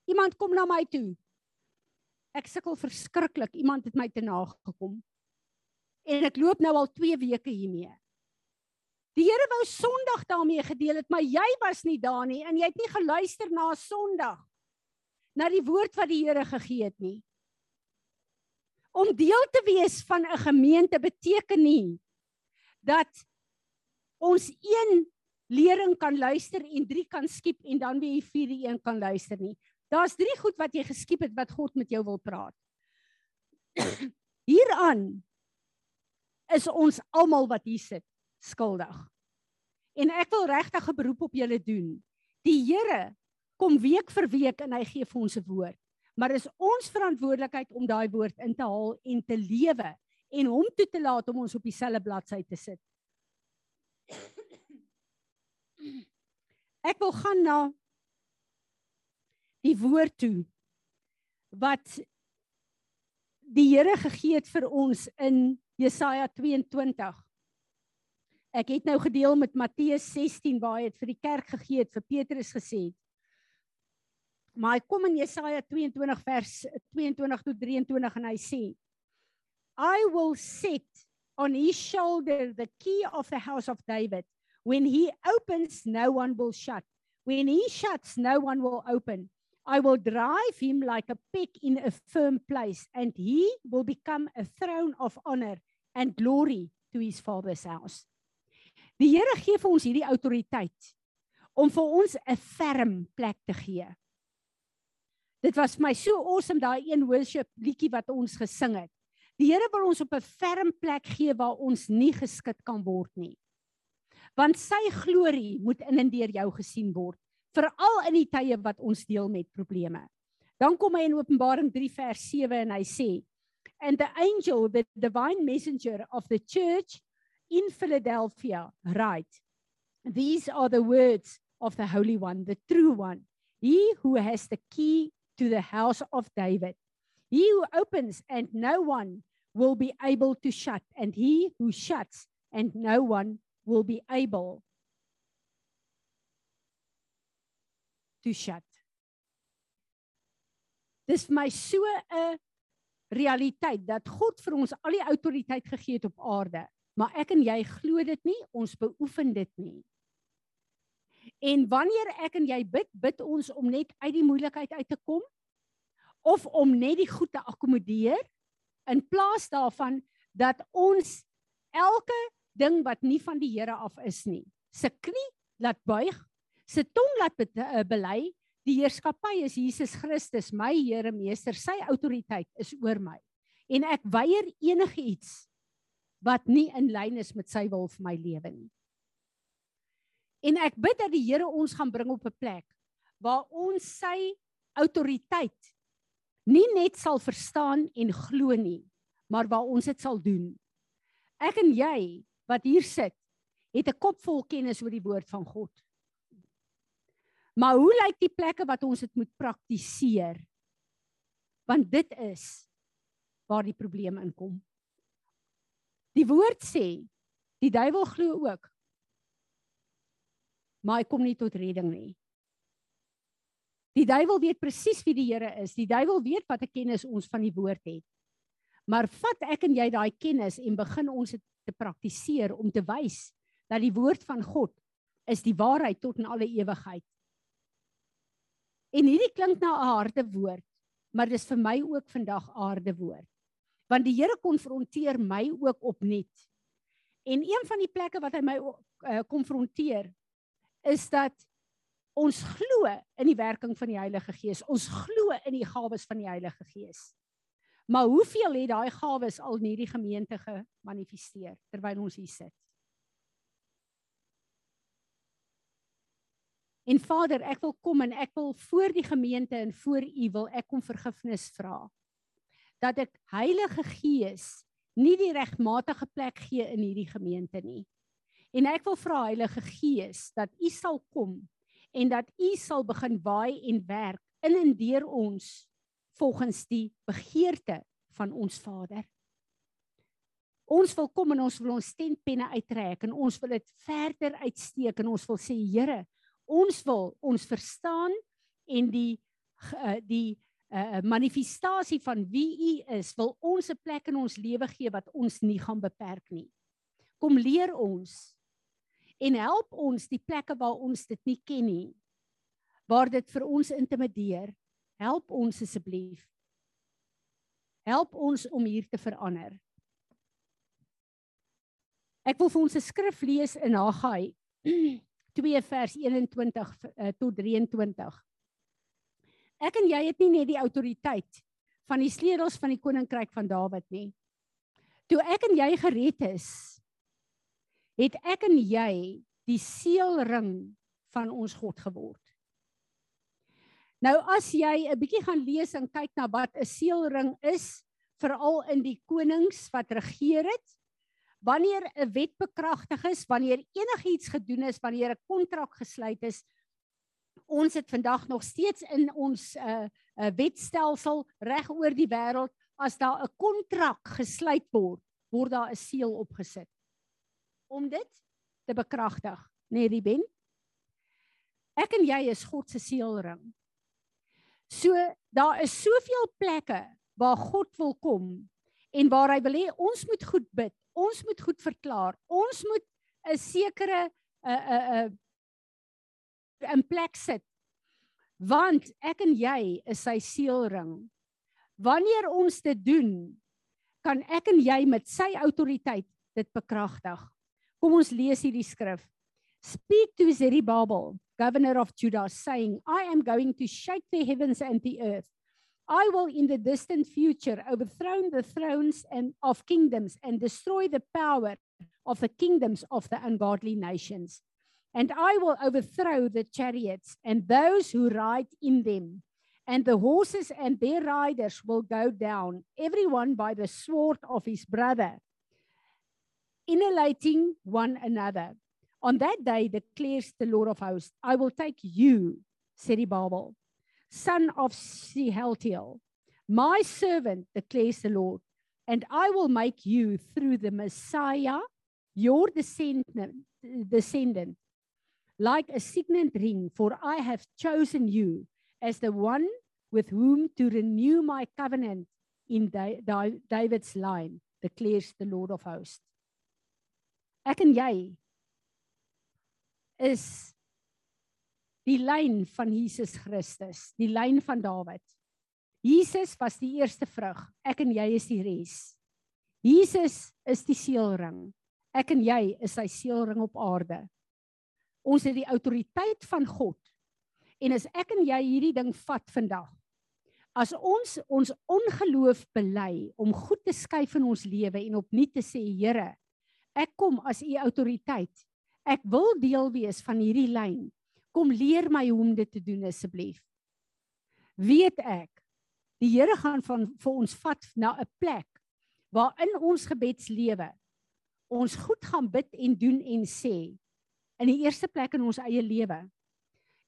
Iemand kom na my toe ek sukkel verskriklik. Iemand het my te nagekom. En ek loop nou al 2 weke hiermee. Die Here wou Sondag daarmee gedeel het, maar jy was nie daar nie en jy het nie geluister na Sondag na die woord wat die Here gegee het nie. Om deel te wees van 'n gemeente beteken nie dat ons een lering kan luister en drie kan skiep en dan weer die vierde een kan luister nie. Daar's drie goed wat jy geskiep het wat God met jou wil praat. <clears throat> Hieraan is ons almal wat hier sit skuldig. En ek wil regtig 'n beroep op julle doen. Die Here kom week vir week en hy gee vir ons 'n woord. Maar is ons verantwoordelikheid om daai woord in te haal en te lewe en hom toe te laat om ons op dieselfde bladsy te sit. Ek wil gaan na die woord toe wat die Here gegee het vir ons in Jesaja 22 Ek het nou gedeel met Matteus 16 waar hy dit vir die kerk gegee het vir Petrus gesê het. Maar hy kom in Jesaja 22 vers 22 tot 23 en hy sê I will set on his shoulder the key of the house of David. When he opens no one will shut. When he shuts no one will open. I will drive him like a peg in a firm place and he will become a throne of honor and glory to his father's house Die Here gee vir ons hierdie autoriteit om vir ons 'n ferm plek te gee. Dit was vir my so awesome daai een worship liedjie wat ons gesing het. Die Here wil ons op 'n ferm plek gee waar ons nie geskit kan word nie. Want sy glorie moet in en deur jou gesien word, veral in die tye wat ons deel met probleme. Dan kom hy in Openbaring 3 vers 7 en hy sê, "And the angel, the divine messenger of the church in Philadelphia write, These are the words of the Holy One, the true one, he who has the key to the house of David. He who opens and no one will be able to shut, and he who shuts and no one will be able to shut. Dis my so 'n realiteit dat God vir ons al die autoriteit gegee het op aarde maar ek en jy glo dit nie, ons beoefen dit nie. En wanneer ek en jy bid, bid ons om net uit die moeilikheid uit te kom of om net die goed te akkommodeer in plaas daarvan dat ons elke ding wat nie van die Here af is nie, se knie laat buig, se tong laat eh, bely, die heerskappy is Jesus Christus, my Here meester, sy autoriteit is oor my. En ek weier enigiets wat nie in lyn is met sy wil vir my lewe nie. En ek bid dat die Here ons gaan bring op 'n plek waar ons sy autoriteit nie net sal verstaan en glo nie, maar waar ons dit sal doen. Ek en jy wat hier sit, het 'n kop vol kennis oor die woord van God. Maar hoe lyk die plekke wat ons dit moet praktiseer? Want dit is waar die probleme inkom. Die woord sê die duiwel glo ook. Maar hy kom nie tot redding nie. Die duiwel weet presies wie die Here is. Die duiwel weet wat 'n kennis ons van die woord het. Maar vat ek en jy daai kennis en begin ons dit te praktiseer om te wys dat die woord van God is die waarheid tot in alle ewigheid. En hierdie klink na 'n harde woord, maar dis vir my ook vandag aarde woord want die Here konfronteer my ook opnuut. En een van die plekke wat hy my uh, konfronteer is dat ons glo in die werking van die Heilige Gees. Ons glo in die gawes van die Heilige Gees. Maar hoeveel het daai gawes al in hierdie gemeente gemanifesteer terwyl ons hier sit? En Vader, ek wil kom en ek wil voor die gemeente en voor U wil ek kom vergifnis vra dat ek Heilige Gees nie die regmatige plek gee in hierdie gemeente nie. En ek wil vra Heilige Gees dat U sal kom en dat U sal begin waai en werk in en deur ons volgens die begeerte van ons Vader. Ons wil kom en ons wil ons tentpenne uittrek en ons wil dit verder uitsteek en ons wil sê Here, ons wil ons verstaan en die uh, die uh, manifestasie van wie U is, wil ons 'n plek in ons lewe gee wat ons nie gaan beperk nie. Kom leer ons en help ons die plekke waar ons dit nie ken nie. Waar dit vir ons intimideer, help ons asseblief. Help ons om hier te verander. Ek wil vir ons 'n skrif lees in Haggai <clears throat> 2 vers 21 uh, tot 23. Ek en jy het nie net die autoriteit van die sleutels van die koninkryk van Dawid nie. Toe ek en jy gered is, het ek en jy die seelring van ons God geword. Nou as jy 'n bietjie gaan lees en kyk na wat 'n seelring is, veral in die konings wat regeer het, wanneer 'n wet bekragtig is, wanneer enigiets gedoen is, wanneer 'n kontrak gesluit is, ons het vandag nog steeds in ons uh, uh, wetstelsel reg oor die wêreld as daar 'n kontrak gesluit word, word daar 'n seël opgesit. Om dit te bekragtig, nê nee, Ruben? Ek en jy is God se seelring. So daar is soveel plekke waar God wil kom en waar hy wil hê ons moet goed bid. Ons moet goed verklaar. Ons moet 'n sekere 'n 'n 'n in plek sit. Want ek en jy is sy seelring. Wanneer ons dit doen, kan ek en jy met sy autoriteit dit bekragtig. Kom ons lees hierdie skrif. Speak to Zerubbabel, governor of Judah, saying, I am going to shake the heavens and the earth. I will in the distant future overthrow the thrones and of kingdoms and destroy the power of the kingdoms of the ungodly nations. And I will overthrow the chariots and those who ride in them. And the horses and their riders will go down, everyone by the sword of his brother, inhalating one another. On that day declares the Lord of hosts, I will take you, Zerubbabel, son of Shealtiel, my servant, declares the Lord, and I will make you through the Messiah, your descendant, descendant, like a signet ring, for I have chosen you as the one with whom to renew my covenant in David's line, declares the Lord of hosts. Ek en jy is die lyn van Jesus Christus, die lyn van Dawid. Jesus was die eerste vrug, ek en jy is die res. Jesus is die seelring. Ek en jy is sy seelring op aarde. Ons het die autoriteit van God. En as ek en jy hierdie ding vat vandag, as ons ons ongeloof bely om goed te skuif in ons lewe en opnuut te sê Here, ek kom as u autoriteit Ek wil deel wees van hierdie lyn. Kom leer my hoe om dit te doen asseblief. Weet ek, die Here gaan van vir ons vat na 'n plek waar in ons gebedslewe ons goed gaan bid en doen en sê in die eerste plek in ons eie lewe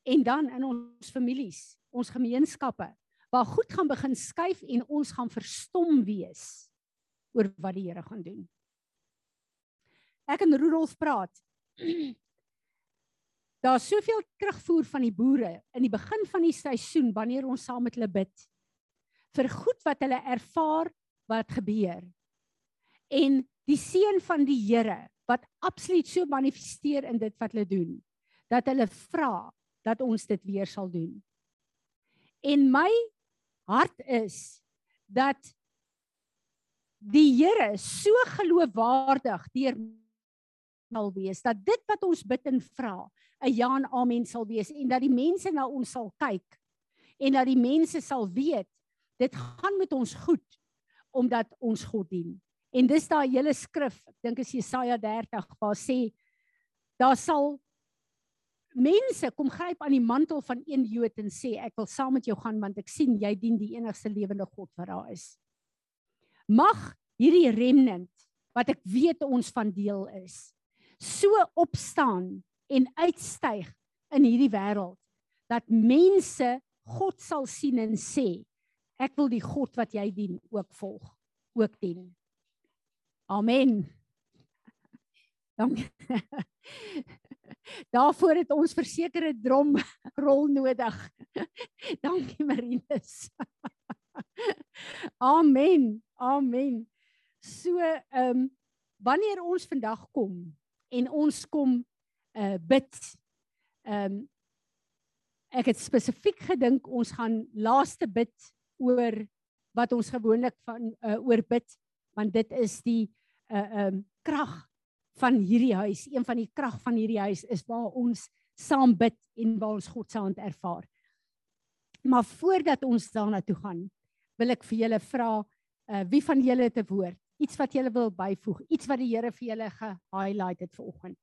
en dan in ons families, ons gemeenskappe waar goed gaan begin skuif en ons gaan verstom wees oor wat die Here gaan doen. Ek en Rudolf praat Daar's soveel terugvoer van die boere in die begin van die seisoen wanneer ons saam met hulle bid vir goed wat hulle ervaar wat gebeur. En die seën van die Here wat absoluut so manifesteer in dit wat hulle doen dat hulle vra dat ons dit weer sal doen. En my hart is dat die Here so geloofwaardig deur sal wees dat dit wat ons bid en vra 'n ja en amen sal wees en dat die mense na ons sal kyk en dat die mense sal weet dit gaan met ons goed omdat ons God dien. En dis daai hele skrif, ek dink is Jesaja 30 waar sê daar sal mense kom gryp aan die mantel van een Jood en sê ek wil saam met jou gaan want ek sien jy dien die enigste lewende God wat daar is. Mag hierdie remnant wat ek weet ons van deel is so opstaan en uitstyg in hierdie wêreld dat mense God sal sien en sê ek wil die God wat jy dien ook volg ook dien. Amen. Dankie. <laughs> Daarvoor het ons versekerde drom <laughs> rol nodig. <laughs> Dankie Marinus. Amen. Amen. So ehm um, wanneer ons vandag kom en ons kom uh bid. Ehm um, ek het spesifiek gedink ons gaan laaste bid oor wat ons gewoonlik van uh oor bid want dit is die uh ehm um, krag van hierdie huis. Een van die krag van hierdie huis is waar ons saam bid en waar ons God se hand ervaar. Maar voordat ons daarna toe gaan, wil ek vir julle vra uh wie van julle het 'n woord? Iets wat jy wil byvoeg, iets wat die Here vir julle ge-highlight het vanoggend.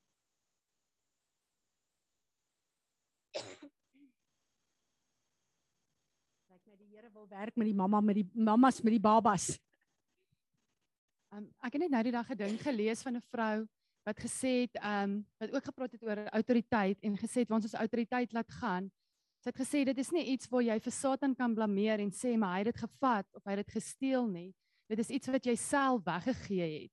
Kyk net die Here wil werk met die mamma met die mammas met die babas. Um, ek het net nou die dag gedink gelees van 'n vrou wat gesê het um wat ook gepraat het oor autoriteit en gesê het ons ons autoriteit laat gaan. Sy het gesê dit is nie iets waar jy vir Satan kan blameer en sê maar hy het dit gevat of hy het dit gesteel nie. Dit is iets wat jy self weggegee het.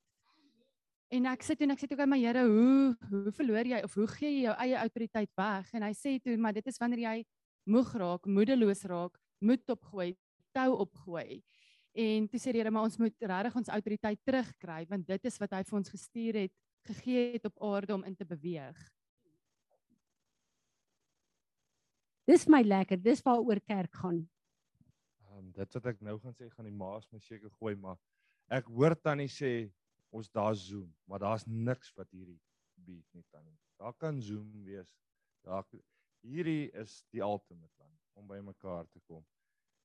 En ek sê toe en ek sê toe, "Oké, maar Here, hoe hoe verloor jy of hoe gee jy jou eie autoriteit weg?" En hy sê toe, "Maar dit is wanneer jy moeg raak, moedeloos raak, moed opgooi, tou opgooi." En toe sê die Here, "Maar ons moet regtig ons autoriteit terugkry want dit is wat hy vir ons gestuur het, gegee het op aarde om in te beweeg." Dis my lekker. Dis waaroor kerk gaan. Dit wat ek nou gaan sê gaan die maas my seker gooi, maar ek hoor tannie sê ons daar Zoom, maar daar's niks wat hierdie bied nie tannie. Daar kan Zoom wees. Daar hierdie is die ultimate dan om by mekaar te kom.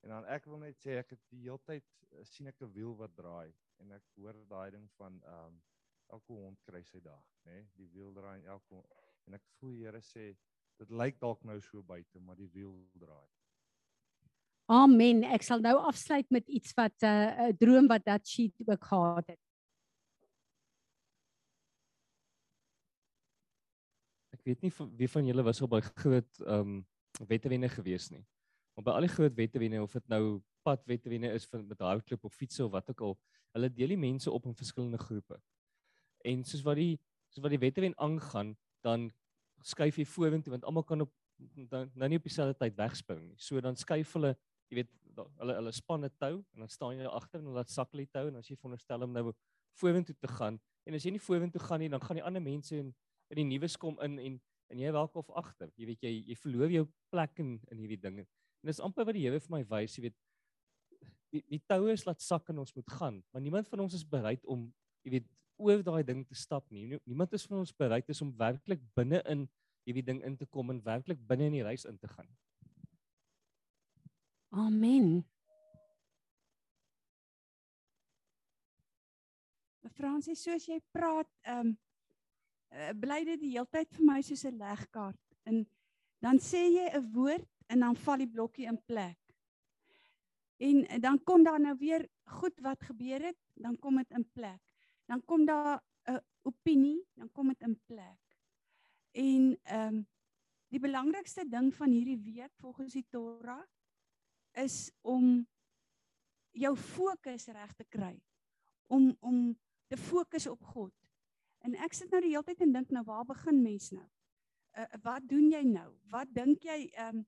En dan ek wil net sê ek het die hele tyd eh, sien ek 'n wiel wat draai en ek hoor daai ding van ehm um, elke hond kry sy dag, nê? Nee? Die wiel draai elke en ek voel Here sê dit lyk dalk nou so buite, maar die wiel draai. Amen. Ek sal nou afsluit met iets wat 'n uh, 'n droom wat dat sheet ook gehad het. Ek weet nie van- wie van julle was op by groot ehm um, wettewenne gewees nie. Maar by al die groot wettewenne of dit nou pad wettewenne is vir met hardloop of fiets of wat ook al, hulle deel die mense op in verskillende groepe. En soos wat die soos wat die wettewen aangaan, dan skuif jy vorentoe want almal kan op dan nou nie op dieselfde tyd wegspring nie. So dan skuif hulle, jy weet, da- hulle hulle span 'n tou en dan staan jy agter en hulle laat sak die tou en as jy veronderstel om nou vorentoe te gaan en as jy nie vorentoe gaan nie, dan gaan die ander mense in in die nuwe kom in en en jy welk of agter. Jy weet jy jy verloor jou plek in in hierdie dinge. En dis amper wat die Here vir my wys, jy weet die die toue is laat sak en ons moet gaan, maar niemand van ons is bereid om jy weet oor daai ding te stap nie. Nie- Niemand is van ons bereid is om werklik binne in hierdie ding in te kom en werklik binne in die reis in te gaan. Amen. Fransie, soos jy praat, ehm um, bly dit die heeltyd vir my soos 'n legkaart. En dan sê jy 'n woord en dan val die blokkie in plek. En dan kom daar nou weer goed wat gebeur het, dan kom dit in plek. Dan kom daar 'n opinie, dan kom dit in plek. En ehm um, die belangrikste ding van hierdie week volgens die Torah is om jou fokus reg te kry. Om om te fokus op God. En ek sit nou die hele tyd en dink nou waar begin mens nou? Uh, wat doen jy nou? Wat dink jy ehm um,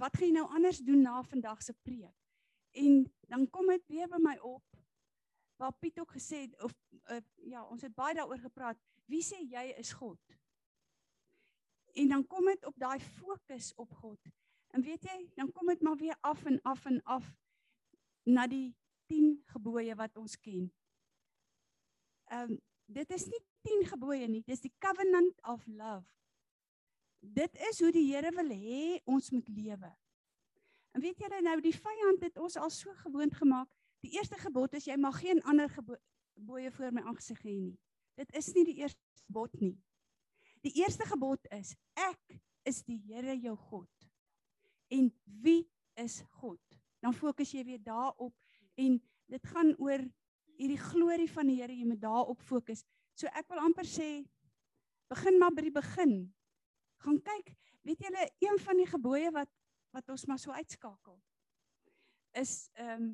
wat gaan jy nou anders doen na vandag se preek? En dan kom dit weer by my op waar Piet ook gesê het of uh, ja, ons het baie daaroor gepraat. Wie sê jy is God? En dan kom dit op daai fokus op God. En weet jy, dan kom dit maar weer af en af en af na die 10 gebooie wat ons ken. Ehm um, dit is nie 10 gebooie nie, dis die covenant of love. Dit is hoe die Here wil hê ons moet lewe. En weet julle nou, die vyand het ons al so gewoond gemaak. Die eerste gebod is jy mag geen ander gebooie voor my aangesig hê nie. Dit is nie die eerste gebod nie. Die eerste gebod is ek is die Here jou God. En wie is God? Dan fokus jy weer daarop en dit gaan oor hierdie glorie van die Here, jy moet daarop fokus. So ek wil amper sê begin maar by die begin. Gaan kyk, weet julle, een van die gebooie wat wat ons maar so uitskakel is ehm um,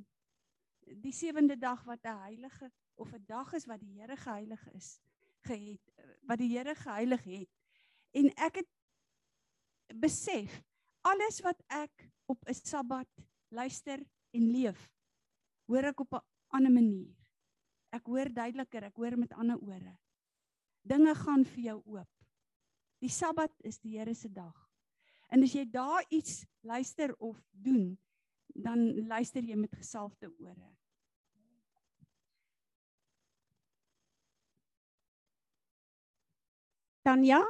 die sewende dag wat 'n heilige of 'n dag is wat die Here geheilig is, gehet wat die Here geheilig het. En ek het besef alles wat ek op 'n Sabbat luister en leef, hoor ek op 'n ander manier. Ek hoor duideliker, ek hoor met ander ore. Dinge gaan vir jou oop. Die Sabbat is die Here se dag. En as jy daar iets luister of doen, dan luister jy met gesalfde ore. Tanya,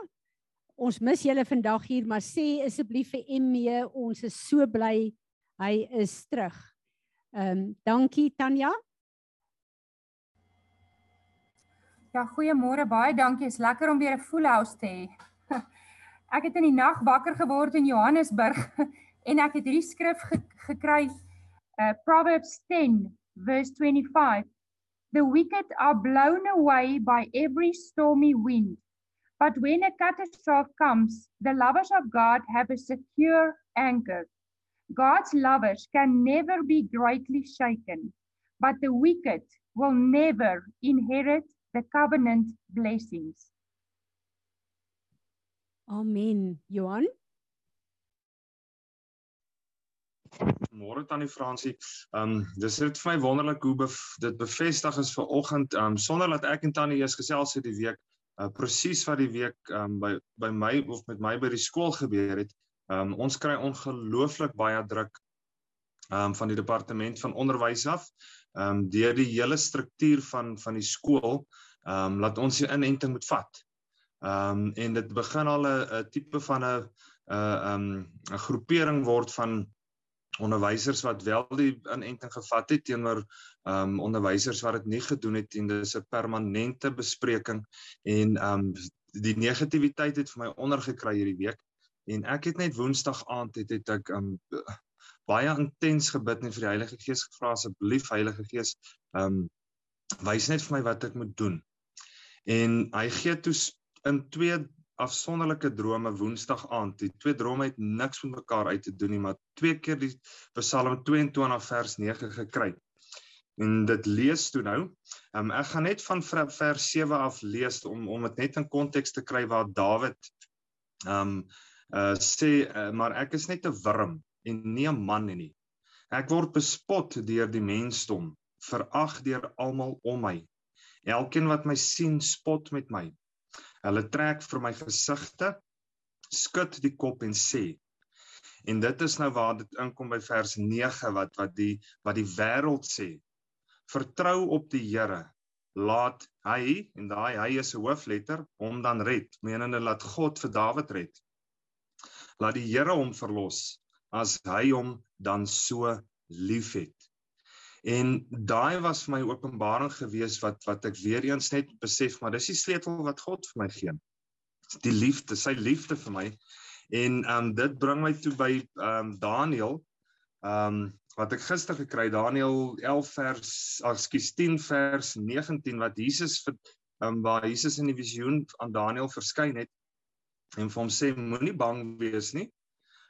ons mis julle vandag hier, maar sê asseblief vir Emme, ons is so bly hy is terug. Ehm um, dankie Tanya. Ja, goeiemôre. Baie dankie. Is lekker om weer 'n full house te hê. <laughs> Ek het in die nag wakker geword in Johannesburg <laughs> en ek het hierdie skrif ge gekry uh Proverbs 10 verse 25. The wicked are blown away by every stormy wind. But when a catastrophe comes, the lovers of God have a secure anchor. God's lovers can never be greatly shaken, but the wicked will never inherit the covenant blessings. Amen. Johan? Môre tannie Fransie. Ehm um, dis net vir my wonderlik hoe bev dit bevestig is vir oggend ehm um, sonder dat ek en tannie eers gesels het die week uh, presies wat die week um, by by my of met my by die skool gebeur het. Um, ons kry ongelooflik baie druk um, van die departement van onderwys af. Um, deur die hele struktuur van van die skool um, laat ons die inenting moet vat. Um, en dit begin al 'n tipe van 'n 'n ehm 'n groepering word van onderwysers wat wel die inenting gevat het teenoor ehm um, onderwysers wat dit nie gedoen het en dis 'n permanente bespreking en ehm um, die negativiteit het vir my ondergekry hierdie week en ek het net woensdag aand het, het ek ehm um, baie intens gebid en vir die Heilige Gees gevra asseblief Heilige Gees ehm um, wys net vir my wat ek moet doen. En hy gee toe in twee afsonderlike drome woensdag aand. Die twee drome het niks met mekaar uit te doen nie, maar twee keer die Psalm 22 vers 9 gekry. En dit lees toe nou. Um, ek gaan net van vers 7 af lees om om dit net in konteks te kry waar Dawid um, uh sê uh, maar ek is net 'n wurm en nie 'n man nie. Ek word bespot deur die mensdom, verag deur almal om my. Elkeen wat my sien, spot met my. Hulle trek vir my gesigte, skud die kop en sê. En dit is nou waar dit inkom by vers 9 wat wat die wat die wêreld sê. Vertrou op die Here. Laat hy en daai hy is 'n hoofletter hom dan red. Menende laat God vir Dawid red. Laat die Here hom verlos as hy hom dan so liefhet. En daai was vir my openbaring gewees wat wat ek weer eens net besef maar dis die sleutel wat God vir my gee. Die liefde, sy liefde vir my. En ehm um, dit bring my toe by ehm um, Daniël ehm um, wat ek gister gekry Daniël 11 vers ekskuus 10 vers 19 wat Jesus vir ehm um, waar Jesus in die visioen aan Daniël verskyn het en vir hom sê moenie bang wees nie.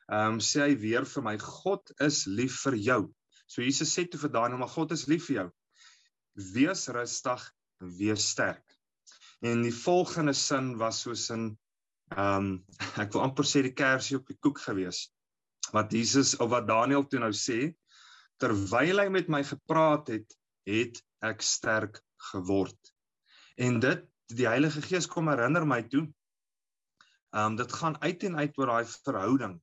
Ehm um, sê hy weer vir my God is lief vir jou. So Jesus sê toe vir Daniël, maar God is lief vir jou. Wees rustig, wees sterk. En die volgende sin was soos in ehm um, <laughs> ek wil amper sê die kersie op die koek gewees. Wat Jesus of wat Daniël toe nou sê, terwyl hy met my gepraat het, het ek sterk geword. En dit die Heilige Gees kom herinner my toe. Ehm um, dit gaan uit en uit oor daai verhouding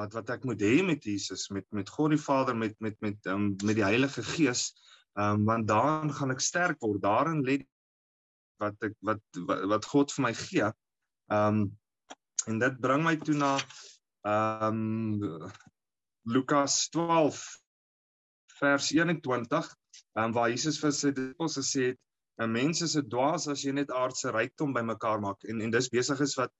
wat wat ek moet hê met Jesus met met God die Vader met met met um, met die Heilige Gees um, want daarin gaan ek sterk word. Daarin lê wat ek wat, wat wat God vir my gee. Um en dit bring my toe na um Lukas 12 vers 21 um, waar Jesus vir sy disippels gesê het 'n mens is 'n dwaas as jy net aardse rykdom bymekaar maak en en dis besig is wat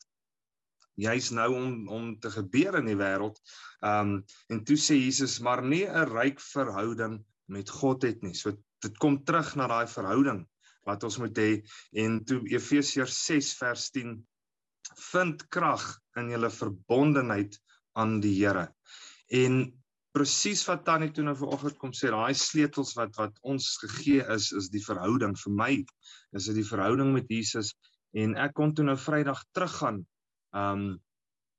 juis nou om om te gebeur in die wêreld. Um en toe sê Jesus maar nie 'n ryk verhouding met God het nie. So dit kom terug na daai verhouding wat ons moet hê en toe Efesiërs 6 vers 10 vind krag in julle verbondenheid aan die Here. En presies wat Tannie toe nou vanoggend kom sê, daai sleutels wat wat ons gegee is is die verhouding vir my. Is dit die verhouding met Jesus en ek kon toe nou Vrydag teruggaan um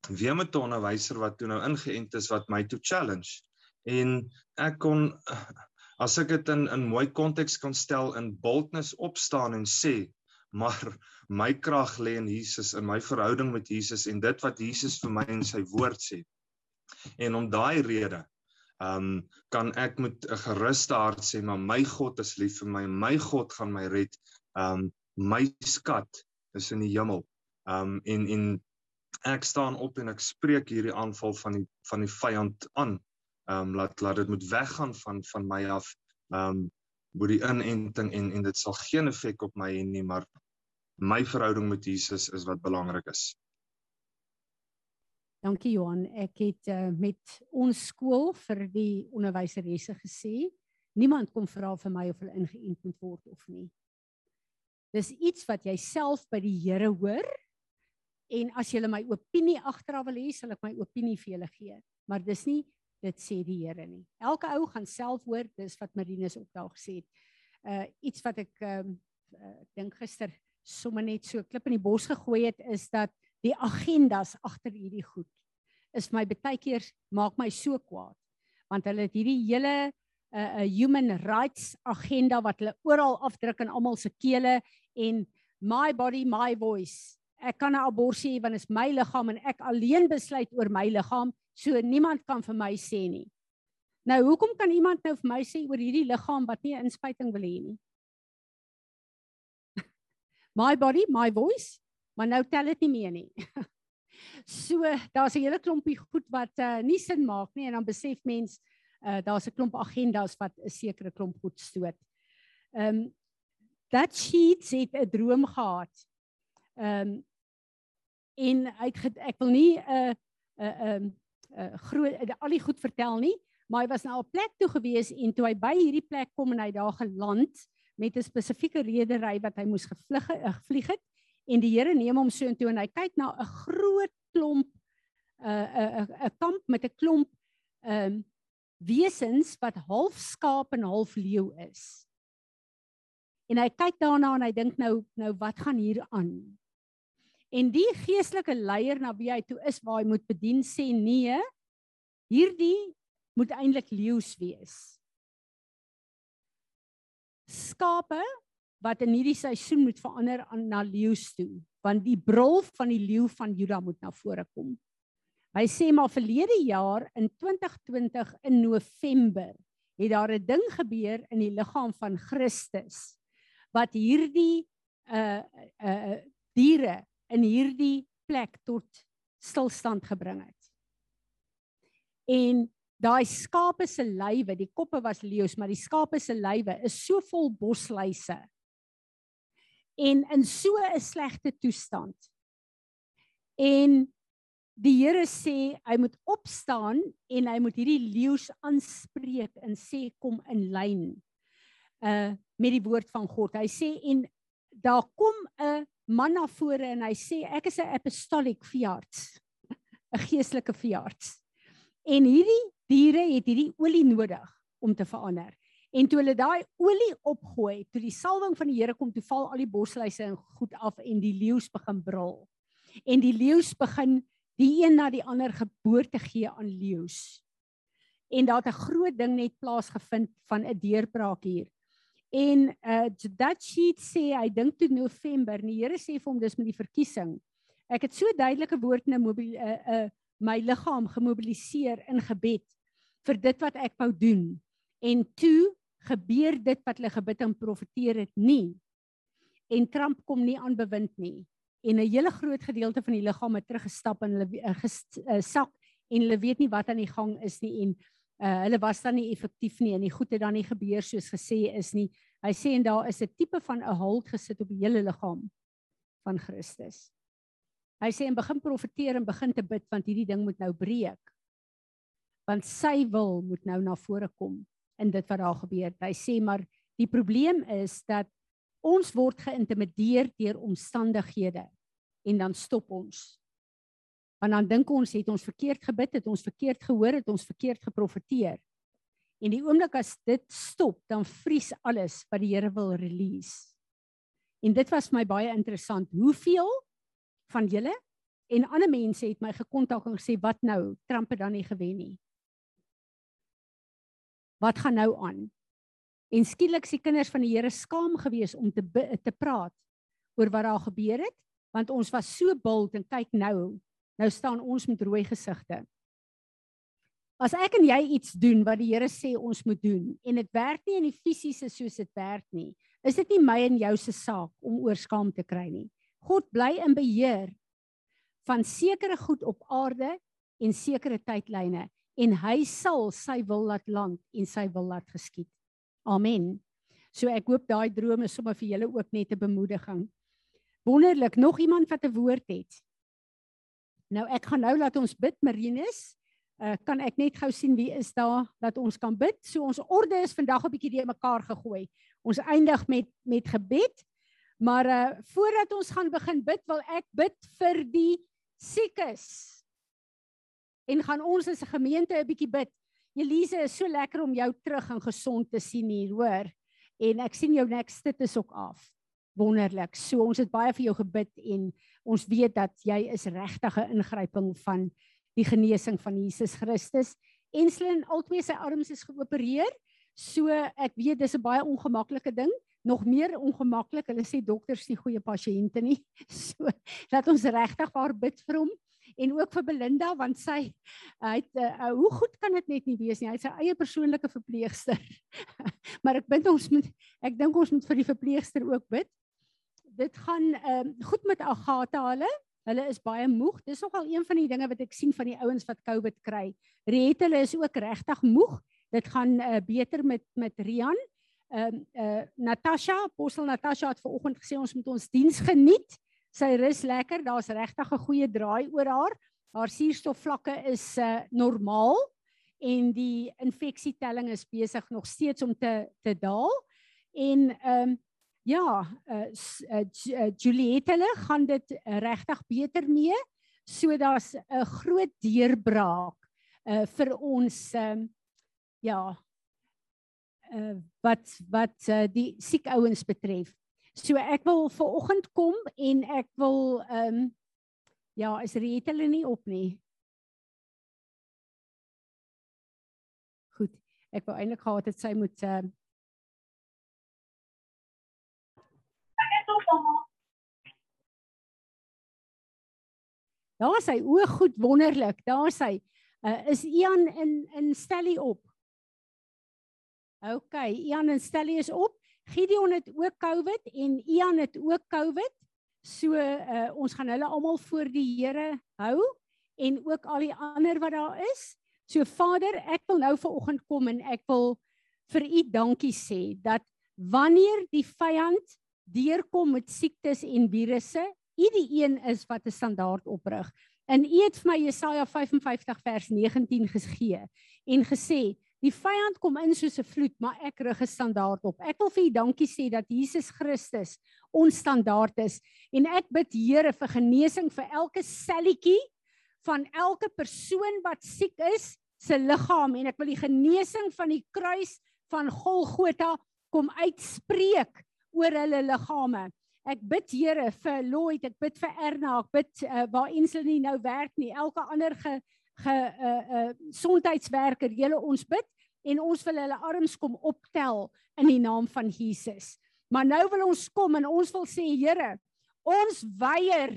weer met 'n onderwyser wat toe nou ingeënt is wat my toe challenge. En ek kon as ek dit in in mooi konteks kan stel in boldness opstaan en sê maar my krag lê in Jesus in my verhouding met Jesus en dit wat Jesus vir my in sy woord sê. En om daai rede um kan ek met 'n geruste hart sê maar my God is lief vir my my God gaan my red. Um my skat is in die hemel. Um en en ek staan op en ek spreek hierdie aanval van die van die vyand aan. Ehm um, laat laat dit moet weggaan van van my af. Ehm um, moet die inenting en en dit sal geen effek op my hê nie, maar my verhouding met Jesus is wat belangrik is. Dankie Johan. Ek het uh, met ons skool vir die onderwyseresse gesê, niemand kom vra vir my of hulle ingeënt moet word of nie. Dis iets wat jy self by die Here hoor en as julle my opinie agteraf wil hê, sal ek my opinie vir julle gee. Maar dis nie dit sê die Here nie. Elke ou gaan self hoor, dis wat Marinus ook daar gesê het. Uh iets wat ek um, uh, ek dink gister sommer net so klip in die bos gegooi het is dat die agendas agter hierdie goed is my baie keer maak my so kwaad want hulle het hierdie hele 'n uh, uh, human rights agenda wat hulle oral afdruk in almal se kele en my body my voice ek kan 'n abortus hê want dit is my liggaam en ek alleen besluit oor my liggaam so niemand kan vir my sê nie nou hoekom kan iemand nou vir my sê oor hierdie liggaam wat nie 'n inspuiting wil hê nie <laughs> my body, my voice, maar nou tel dit nie meer nie. <laughs> so daar's 'n hele klompie goed wat uh, nie sin maak nie en dan besef mens uh, daar's 'n klomp agendas wat 'n sekere klomp goed stoot. Ehm um, dat sheet het 'n droom gehad. Ehm um, en het ek wil nie 'n 'n 'n groot uh, al die goed vertel nie, maar hy was op 'n plek toe gewees en toe hy by hierdie plek kom en hy daar geland met 'n spesifieke redery wat hy moes gevlug uh, gevlieg het en die Here neem hom so intoe en hy kyk na 'n groot klomp 'n uh, 'n 'n kamp met 'n klomp ehm um, wesens wat half skaap en half leeu is. En hy kyk daarna en hy dink nou nou wat gaan hier aan? En die geestelike leier na wie hy toe is waar hy moet bedien sê nee, hierdie moet eintlik leeu's wees skape wat in hierdie seisoen moet verander aan na leeu's toe, want die brul van die leeu van Juda moet na vore kom. Hy sê maar verlede jaar in 2020 in November het daar 'n ding gebeur in die liggaam van Christus wat hierdie uh uh diere in hierdie plek tot stilstand gebring het. En daai skape se lywe, die koppe was leeu's, maar die skape se lywe is so vol bosluise. En in so 'n slegte toestand. En die Here sê hy moet opstaan en hy moet hierdie leeu's aanspreek en sê kom in lyn uh met die woord van God. Hy sê en daar kom 'n man na vore en hy sê ek is 'n apostolic veearts, <laughs> 'n geestelike veearts. En hierdie diere het hierdie olie nodig om te verander. En toe hulle daai olie opgooi, toe die salwing van die Here kom, toe val al die bosluise en goed af en die leeu's begin brul. En die leeu's begin die een na die ander geboorte gee aan leeu's. En daar het 'n groot ding net plaasgevind van 'n deurbraak hier. En uh dat sheet sê hy dink toe November, die Here sê vir hom dis met die verkiesing. Ek het so duidelike woord in 'n 'n 'n my liggaam gemobiliseer in gebed vir dit wat ek wou doen. En toe gebeur dit wat hulle gebid en profeteer het nie. En Trump kom nie aan bewind nie. En 'n hele groot gedeelte van die liggaam het teruggestap en hulle uh, gesak en hulle weet nie wat aan die gang is nie en uh, hulle was dan nie effektief nie en die goed het dan nie gebeur soos gesê is nie. Hy sê en daar is 'n tipe van 'n hold gesit op die hele liggaam van Christus. Hy sê en begin profeteer en begin te bid want hierdie ding moet nou breek. Want sy wil moet nou na vore kom in dit wat daar gebeur. Hy sê maar die probleem is dat ons word geïntimideer deur omstandighede en dan stop ons. Want dan dink ons het ons verkeerd gebid, het ons verkeerd gehoor, het ons verkeerd geprofeteer. En die oomblik as dit stop, dan vries alles wat die Here wil release. En dit was my baie interessant. Hoeveel van julle en ander mense het my gekontak en gesê wat nou Trump het dan nie gewen nie. Wat gaan nou aan? En skielik se kinders van die Here skaam gewees om te te praat oor wat daar gebeur het want ons was so bult en kyk nou nou staan ons met rooi gesigte. As ek en jy iets doen wat die Here sê ons moet doen en dit werk nie in die fisiese soos dit werk nie, is dit nie my en jou se saak om oor skaam te kry nie. God bly in beheer van sekere goed op aarde en sekere tydlyne en hy sal sy wil laat land en sy wil laat geskied. Amen. So ek hoop daai drome sommer vir julle ook net 'n bemoediging. Wonderlik, nog iemand wat 'n woord het. Nou ek gaan nou laat ons bid Marinus. Uh, kan ek net gou sien wie is daar dat ons kan bid. So ons orde is vandag 'n bietjie die mekaar gegooi. Ons eindig met met gebed. Maar uh voordat ons gaan begin bid, wil ek bid vir die siekes. En gaan ons as 'n gemeente 'n bietjie bid. Elise is so lekker om jou terug en gesond te sien hier, hoor. En ek sien jou nek sit is ook af. wonderlik. So ons het baie vir jou gebid en ons weet dat jy is regtig 'n ingryping van die genesing van Jesus Christus. Enslin albei sy arms is geopereer. So ek weet dis 'n baie ongemaklike ding, nog meer ongemaklik. Hulle sê dokters nie goeie pasiënte nie. <laughs> So laat ons regtig waar bid vir hom en ook vir Belinda want sy hy het uh, hoe goed kan dit net nie wees nie. Hy het sy eie persoonlike verpleegster. <laughs> maar ek bind ons moet ek dink ons moet vir die verpleegster ook bid. Dit gaan ehm uh, goed met Agatha hulle. Hulle is baie moeg. Dis nogal een van die dinge wat ek sien van die ouens wat COVID kry. Riet hulle is ook regtig moeg. Dit gaan uh, beter met met Rian. Ehm uh, uh, Natasha, Apostel Natasha het vanoggend gesê ons moet ons diens geniet. Sy rus lekker. Daar's regtig 'n goeie draai oor haar. Haar suurstofvlakke is uh, normaal en die infeksietelling is besig nog steeds om te te daal. En ehm um, ja, uh, uh, Juliette hulle gaan dit regtig beter mee. So daar's 'n groot deurbraak uh vir ons um, ja uh wat wat uh, die siek ouens betref. So ek wil ver oggend kom en ek wil ehm um, ja, is Riet hulle nie op nie. Goed. Ek wou eintlik gehad het sy moet ehm uh, Daar is hy o, goed wonderlik. Daar is hy. Uh, is Ian in in Stellie op? OK, Ian en Stellie is op. Gideon het ook COVID en Ian het ook COVID. So uh, ons gaan hulle almal voor die Here hou en ook al die ander wat daar is. So Vader, ek wil nou vanoggend kom en ek wil vir U dankie sê dat wanneer die vyand deurkom met siektes en virusse, U die een is wat 'n standaard oprig. En U het vir my Jesaja 55 vers 19 gegee en gesê Die vyand kom in soos 'n vloed, maar ek rig 'n standaard op. Ek wil vir U dankie sê dat Jesus Christus ons standaard is en ek bid Here vir genesing vir elke selletjie van elke persoon wat siek is se liggaam en ek wil die genesing van die kruis van Golgotha kom uitspreek oor hulle liggame. Ek bid Here vir Lloyd, ek bid vir Erna, ek bid uh, waar Insel nie nou werk nie, elke ander ge ge uh uh gesondheidswerker, julle ons bid en ons wil hulle arms kom optel in die naam van Jesus. Maar nou wil ons kom en ons wil sê Here, ons weier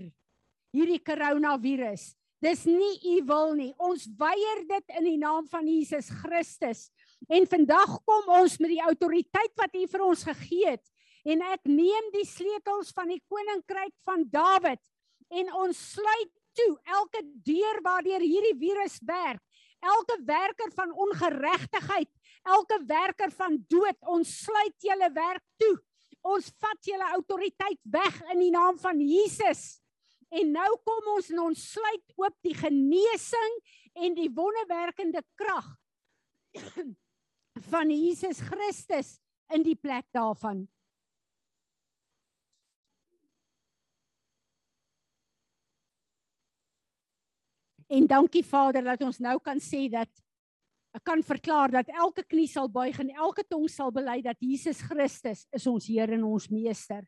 hierdie koronavirus. Dis nie u wil nie. Ons weier dit in die naam van Jesus Christus. En vandag kom ons met die autoriteit wat u vir ons gegee het en ek neem die sleutels van die koninkryk van Dawid en ons sluit toe elke deur waardeur hierdie virus werk elke werker van ongeregtigheid, elke werker van dood, ons sluit julle werk toe. Ons vat julle autoriteit weg in die naam van Jesus. En nou kom ons en ons sluit oop die genesing en die wonderwerkende krag <clears throat> van Jesus Christus in die plek daarvan. En dankie Vader dat ons nou kan sê dat ek kan verklaar dat elke knie sal buig en elke tong sal bely dat Jesus Christus is ons Heer en ons Meester.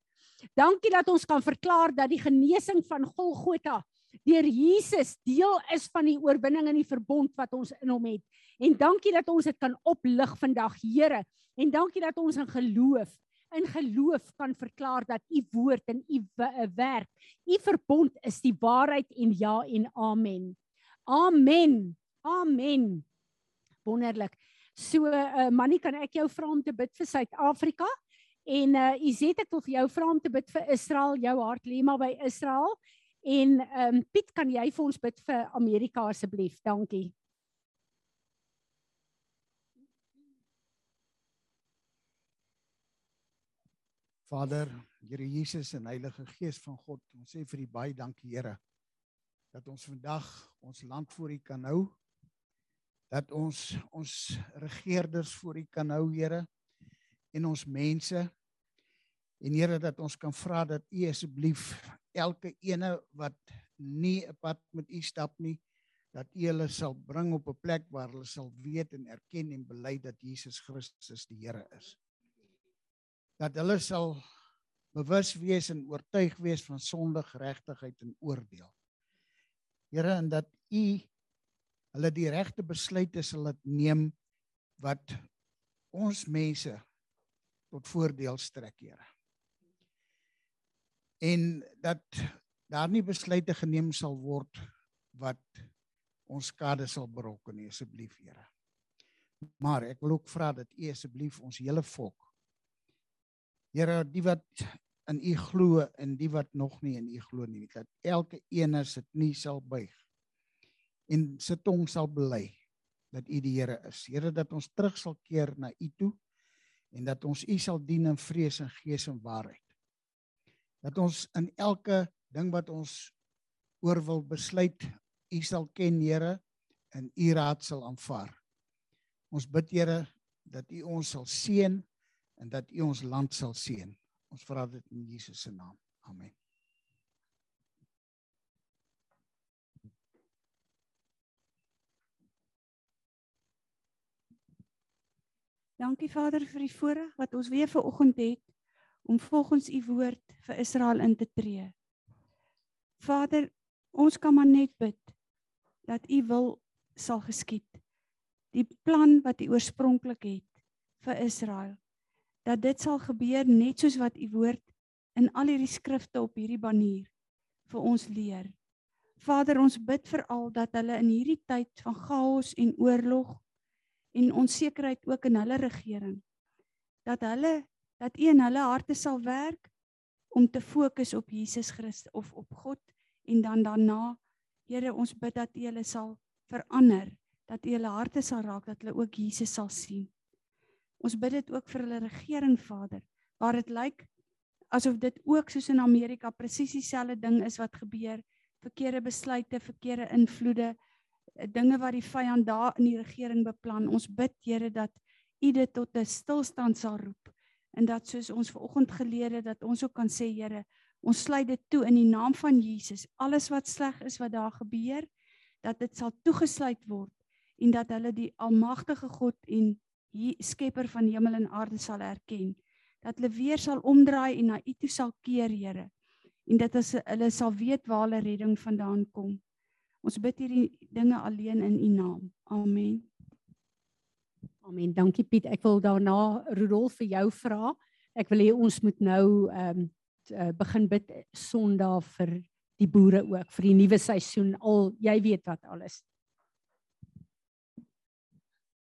Dankie dat ons kan verklaar dat die genesing van Golgotha deur Jesus deel is van die oorwinning in die verbond wat ons in hom het. En dankie dat ons dit kan oplig vandag, Here. En dankie dat ons in geloof in geloof kan verklaar dat u woord en u werk, u verbond is die waarheid en ja en amen. Amen. Amen. Wonderlik. So uh, Mannie, kan ek jou vra om te bid vir Suid-Afrika? En uh Izet, ek wil vir jou vra om te bid vir Israel. Jou hart lê maar by Israel. En ehm um, Piet, kan jy vir ons bid vir Amerika asseblief? Dankie. Vader, Here Jesus en Heilige Gees van God, ons sê vir U baie dankie, Here dat ons vandag ons land voor U kan hou. Dat ons ons regerders voor U kan hou, Here, en ons mense. En Here dat ons kan vra dat U asseblief elke ene wat nie 'n pad met U stap nie, dat U hulle sal bring op 'n plek waar hulle sal weet en erken en bely dat Jesus Christus die Here is. Dat hulle sal bewus wees en oortuig wees van sonde, geregtigheid en oordeel. Here, en dat U hulle die regte besluite sal laat neem wat ons mense tot voordeel strek, Here. En dat daar nie besluite geneem sal word wat ons skade sal berokken nie, asseblief, Here. Maar ek wil ook vra dat U asseblief ons hele volk Here, die wat in U glo en die wat nog nie in U glo nie, dat elke een se knie sal buig en sy tong sal bely dat U die Here is. Here, dat ons terug sal keer na U toe en dat ons U sal dien in vrees en gees en waarheid. Dat ons in elke ding wat ons oor wil besluit, U sal ken, Here, en U raad sal aanvaar. Ons bid Here dat U ons sal seën en dat U ons land sal seën. Ons vra dit in Jesus se naam. Amen. Dankie Vader vir die voorreg wat ons weer ver oggend het om volgens u woord vir Israel in te tree. Vader, ons kan maar net bid dat u wil sal geskied. Die plan wat u oorspronklik het vir Israel, dat dit sal gebeur net soos wat u woord in al hierdie skrifte op hierdie banier vir ons leer. Vader, ons bid veral dat hulle in hierdie tyd van chaos en oorlog en onsekerheid ook in hulle regering dat hulle dat U in hulle harte sal werk om te fokus op Jesus Christus of op God en dan daarna Here ons bid dat U hulle sal verander dat U hulle harte sal raak dat hulle ook Jesus sal sien. Ons bid dit ook vir hulle regering Vader waar dit lyk asof dit ook soos in Amerika presies dieselfde ding is wat gebeur verkeerde besluite, verkeerde invloede, dinge wat die vyand daar in die regering beplan. Ons bid Here dat U dit tot 'n stilstand sal roep en dat soos ons vanoggend geleer het dat ons ook kan sê Here, ons sluit dit toe in die naam van Jesus. Alles wat sleg is wat daar gebeur, dat dit sal toegesluit word en dat hulle die almagtige God en skepper van hemel en aarde sal erken. Dat hulle weer sal omdraai en na U toe sal keer, Here. En dit is hulle sal weet waar hulle redding vandaan kom. Ons bid hierdie dinge alleen in U naam. Amen. Amen. Dankie Piet. Ek wil daarna Rudolf vir jou vra. Ek wil hê ons moet nou ehm um, begin bid Sondag vir die boere ook vir die nuwe seisoen. Al jy weet wat alles.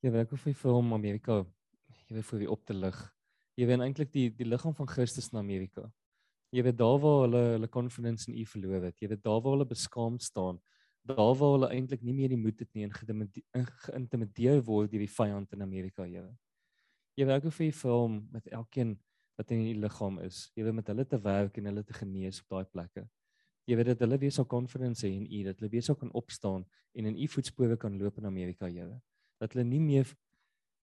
Ja, ek wil vir hom Amerika jy weet vir wie op te lig. Jy weet eintlik die die liggaam van Christus in Amerika. Jy weet daar waar hulle hulle confidence in U verloor het. Jy weet daar waar hulle beskaamd staan daar waar hulle eintlik nie meer die moed het nie en geïntimideer word deur die vyand in Amerika, Here. Jy werk vir u film met elkeen wat in u liggaam is. Jy weet met hulle te werk en hulle te genees op daai plekke. Jy weet dat hulle weer sal confidence hê in u, dat hulle weer sal kan opstaan en in u voetspore kan loop in Amerika, Here. Dat hulle nie meer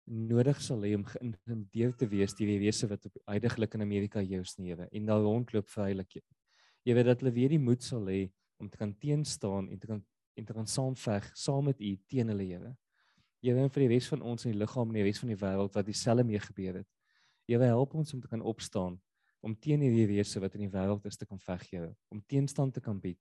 nodig sal hê om geïntimideer te wees deur die wese wat op uiteindelik in Amerika heers nie, Here, en daar rondloop veilig. Jy weet dat hulle weer die moed sal hê om te kan teenstaan en te kan en te kan saamveg saam met u teen hulle Here. Here vir die res van ons in die liggaam en die res van die wêreld wat dieselfde mee gebeur het. Here help ons om te kan opstaan om teen hierdie wese wat in die wêreld is te kan veg, Here, om teenstand te kan bied.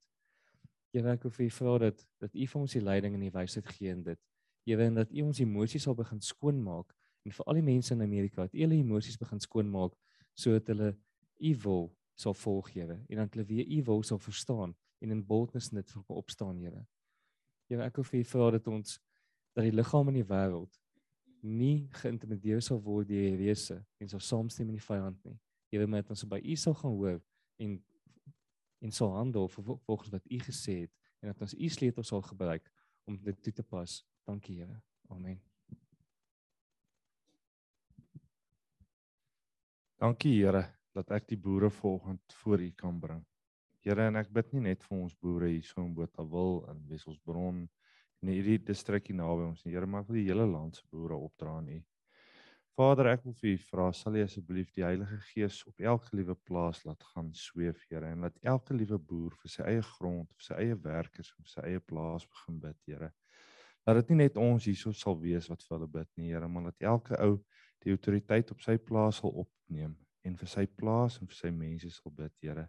Here ek vir u vra dat dat u vir ons die leiding en die wysheid gee in dit. Here en dat u ons emosies sal begin skoonmaak en vir al die mense in Amerika dat u hulle emosies begin skoonmaak sodat hulle u wil sal volg, Here, en dat hulle weer u wil sal verstaan en in boldness net vir opstaan, Here. Here, ek wil vir U vra dat ons dat die liggaam in die wêreld nie geïntimideer sal word deur die wese en sal saamstem met die vyand nie. Here, maar dat ons by U sal gaan hoor en en sal handel volgens wat U gesê het en dat ons U sleutel sal gebruik om dit toe te pas. Dankie, Here. Amen. Dankie Here dat ek die boere volgend voor U kan bring. Here en ek bid nie net vir ons boere hier so in Botawil en Wesselsbron en hierdie distrik hier naby ons nie. Here, maar vir die hele land se boere opdra aan U. Vader, ek wil vir U vra, sal U asseblief die Heilige Gees op elke liewe plaas laat gaan sweef, Here, en laat elke liewe boer vir sy eie grond, vir sy eie werkers, vir sy eie plaas begin bid, Here. Dat dit nie net ons hierso sal wees wat vir hulle bid nie, Here, maar dat elke ou die autoriteit op sy plaas sal opneem en vir sy plaas en vir sy mense sal bid, Here.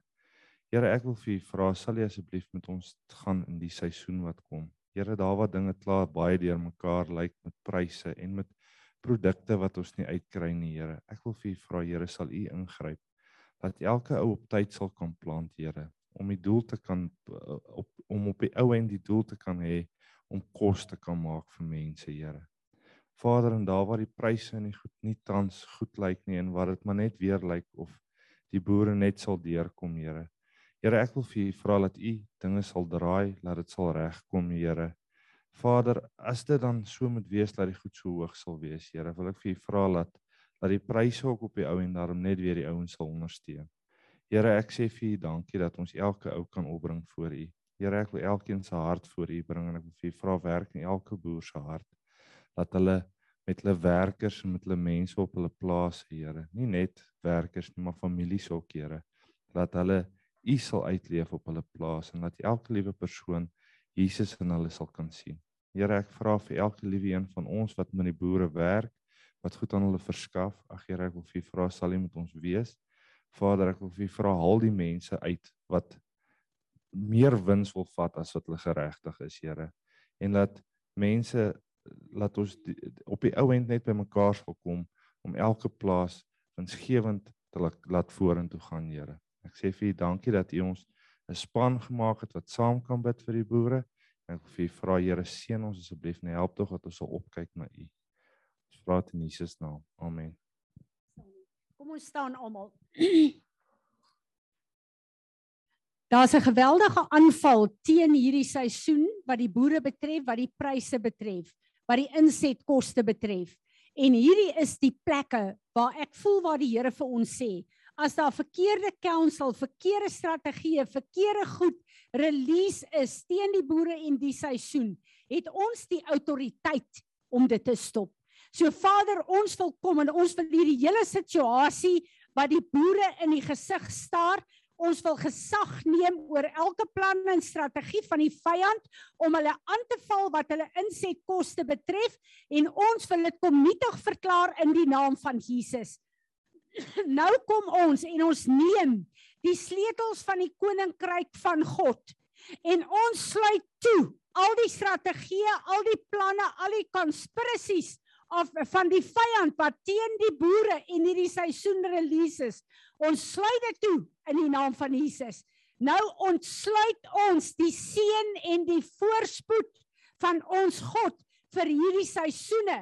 Here, ek wil vir U vra, sal U asseblief met ons gaan in die seisoen wat kom. Here, daar waar dinge klaar baie deurmekaar lyk met pryse en met produkte wat ons nie uitkry nie, Here. Ek wil vir U vra, Here, sal U ingryp dat elke ou op tyd sal kan plant, Here, om die doel te kan op om op die ou end die doel te kan hê om kos te kan maak vir mense, Here. Vader, en daar waar die pryse nie goed nie tans goed lyk nie en waar dit maar net weer lyk of die boere net sal deurkom, Here. Here, ek wil vir U vra dat U dinge sal draai, dat dit sal regkom, Here. Vader, as dit dan so moet wees dat die goed so hoog sal wees, Here, wil ek vir U vra dat dat die pryse ook op die ou en daarom net weer die ouens sal ondersteun. Here, ek sê vir U dankie dat ons elke ou kan opbring voor U. Here, ek wil elkeen se hart voor U bring en ek wil vir U vra werk in elke boer se hart dat hulle met hulle werkers en met hulle mense op hulle plaas, Here, nie net werkers nie, maar families ook, Here, dat hulle U sal uitleef op hulle plaas en dat elke liewe persoon Jesus in hulle sal kan sien. Here, ek vra vir elke liewe een van ons wat met die boere werk, wat goed aan hulle verskaf. Ag Here, ek wil vir U vra sal U met ons wees. Vader, ek wil vir U vra haal die mense uit wat meer wins wil vat as wat hulle geregtig is, Here. En laat mense laat ons die, op die ou end net by mekaar sal kom om elke plaas winsgewend te laat vorentoe gaan, Here. Ek sê vir U dankie dat U ons 'n span gemaak het wat saam kan bid vir die boere. En ek wil vir U vra, Here, seën ons asseblief en help tog dat ons sal opkyk na U. Ons vra dit in Jesus naam. Amen. Kom ons staan almal. <clears throat> Daar's 'n geweldige aanval teen hierdie seisoen wat die boere betref, wat die pryse betref, wat die insetkoste betref. En hierdie is die plekke waar ek voel waar die Here vir ons sê, as daar verkeerde counsel, verkeerde strategieë, verkeerde goed release is teen die boere en die seisoen, het ons die autoriteit om dit te stop. So Vader, ons wil kom en ons wil hierdie hele situasie wat die boere in die gesig staar, ons wil gesag neem oor elke plan en strategie van die vyand om hulle aan te val wat hulle insetkoste betref en ons wil dit kom nietig verklaar in die naam van Jesus. Nou kom ons en ons neem die sleutels van die koninkryk van God en ons sluit toe al die strategieë, al die planne, al die konspirasies of van die vyand wat teen die boere en hierdie seisoen releases. Ons sluit dit toe in die naam van Jesus. Nou ontsluit ons die seën en die voorspoed van ons God vir hierdie seisoene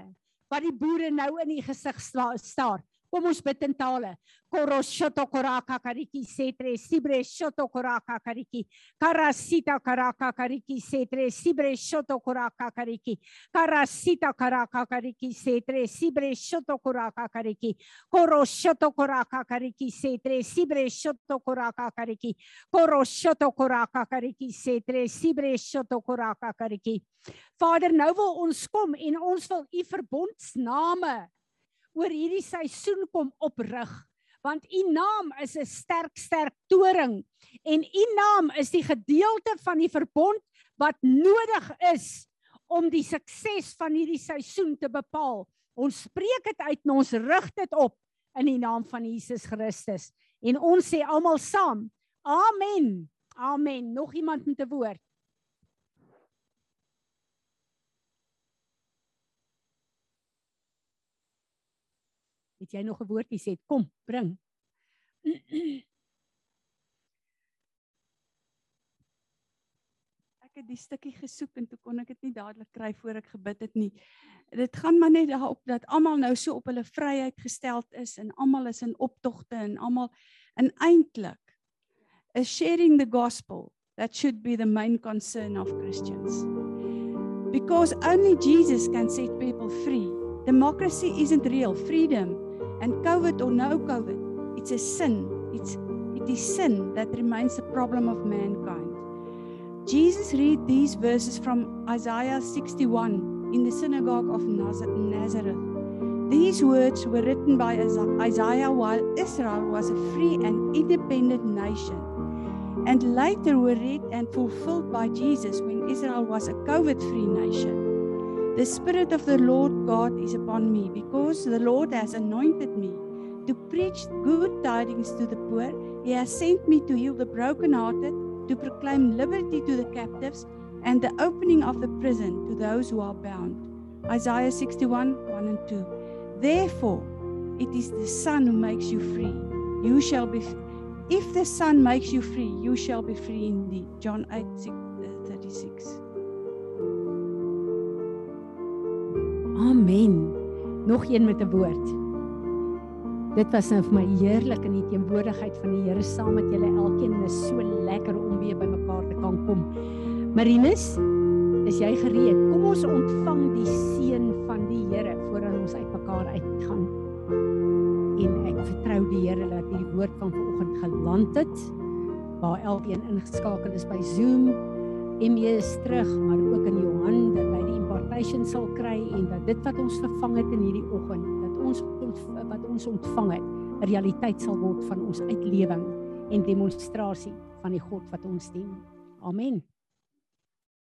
wat die boere nou in die gesig staar. Kom ons bid in tale. Koroshoto koraka kariki setre sibre shoto koraka kariki. Karasita karaka kariki setre sibre shoto koraka kariki. Karasita karaka kariki setre sibre shoto koraka kariki. Koroshoto koraka kariki setre sibre shoto koraka kariki. Koroshoto koraka kariki setre sibre shoto koraka kariki. Vader, nou wil ons kom en ons wil u verbondsname oor hierdie seisoen kom oprig want u naam is 'n sterk sterk toring en u naam is die gedeelte van die verbond wat nodig is om die sukses van hierdie seisoen te bepaal. Ons spreek dit uit en ons rig dit op in die naam van Jesus Christus. En ons sê almal saam: Amen. Amen. Nog iemand met 'n woord? Het jy nog 'n woordjie sê? Kom, bring. <clears throat> Ek het die stukkie gesoek en toe kon ek dit nie dadelik kry voor ek gebid het nie. Dit gaan maar net daarop dat almal nou so op hulle vryheid gesteld is en almal is in optogte en almal en eintlik is sharing the gospel that should be the main concern of Christians. Because only Jesus can set people free. Democracy isn't real. Freedom and COVID or no COVID, it's a sin. It's it is sin that remains the problem of mankind. Jesus read these verses from Isaiah 61 in the synagogue of Nazareth. These words were written by Isaiah while Israel was a free and independent nation, and later were read and fulfilled by Jesus when Israel was a COVID free nation. The Spirit of the Lord God is upon me because the Lord has anointed me to preach good tidings to the poor. He has sent me to heal the brokenhearted, to proclaim liberty to the captives, and the opening of the prison to those who are bound. Isaiah 61 1 and 2. Therefore, it is the Son who makes you free. You shall be, if the Son makes you free, you shall be free indeed. John 8 6, uh, 36. Amen. Nog een met 'n woord. Dit was nou vir my heerlik in die teenwoordigheid van die Here saam met julle elkeen. Dit is so lekker om weer by mekaar te kan kom. Marinus, is jy gereed? Kom ons ontvang die seën van die Here voordat ons uitmekaar uitgaan. En ek vertrou die Here dat hierdie woord van vanoggend geland het waar elkeen ingeskakel is by Zoom. Emie is terug, maar ook in Johan dat hy die impartation sal kry en dat dit wat ons vervang het in hierdie oggend, dat ons wat ons ontvang het, 'n realiteit sal word van ons uitlewing en demonstrasie van die God wat ons dien. Amen.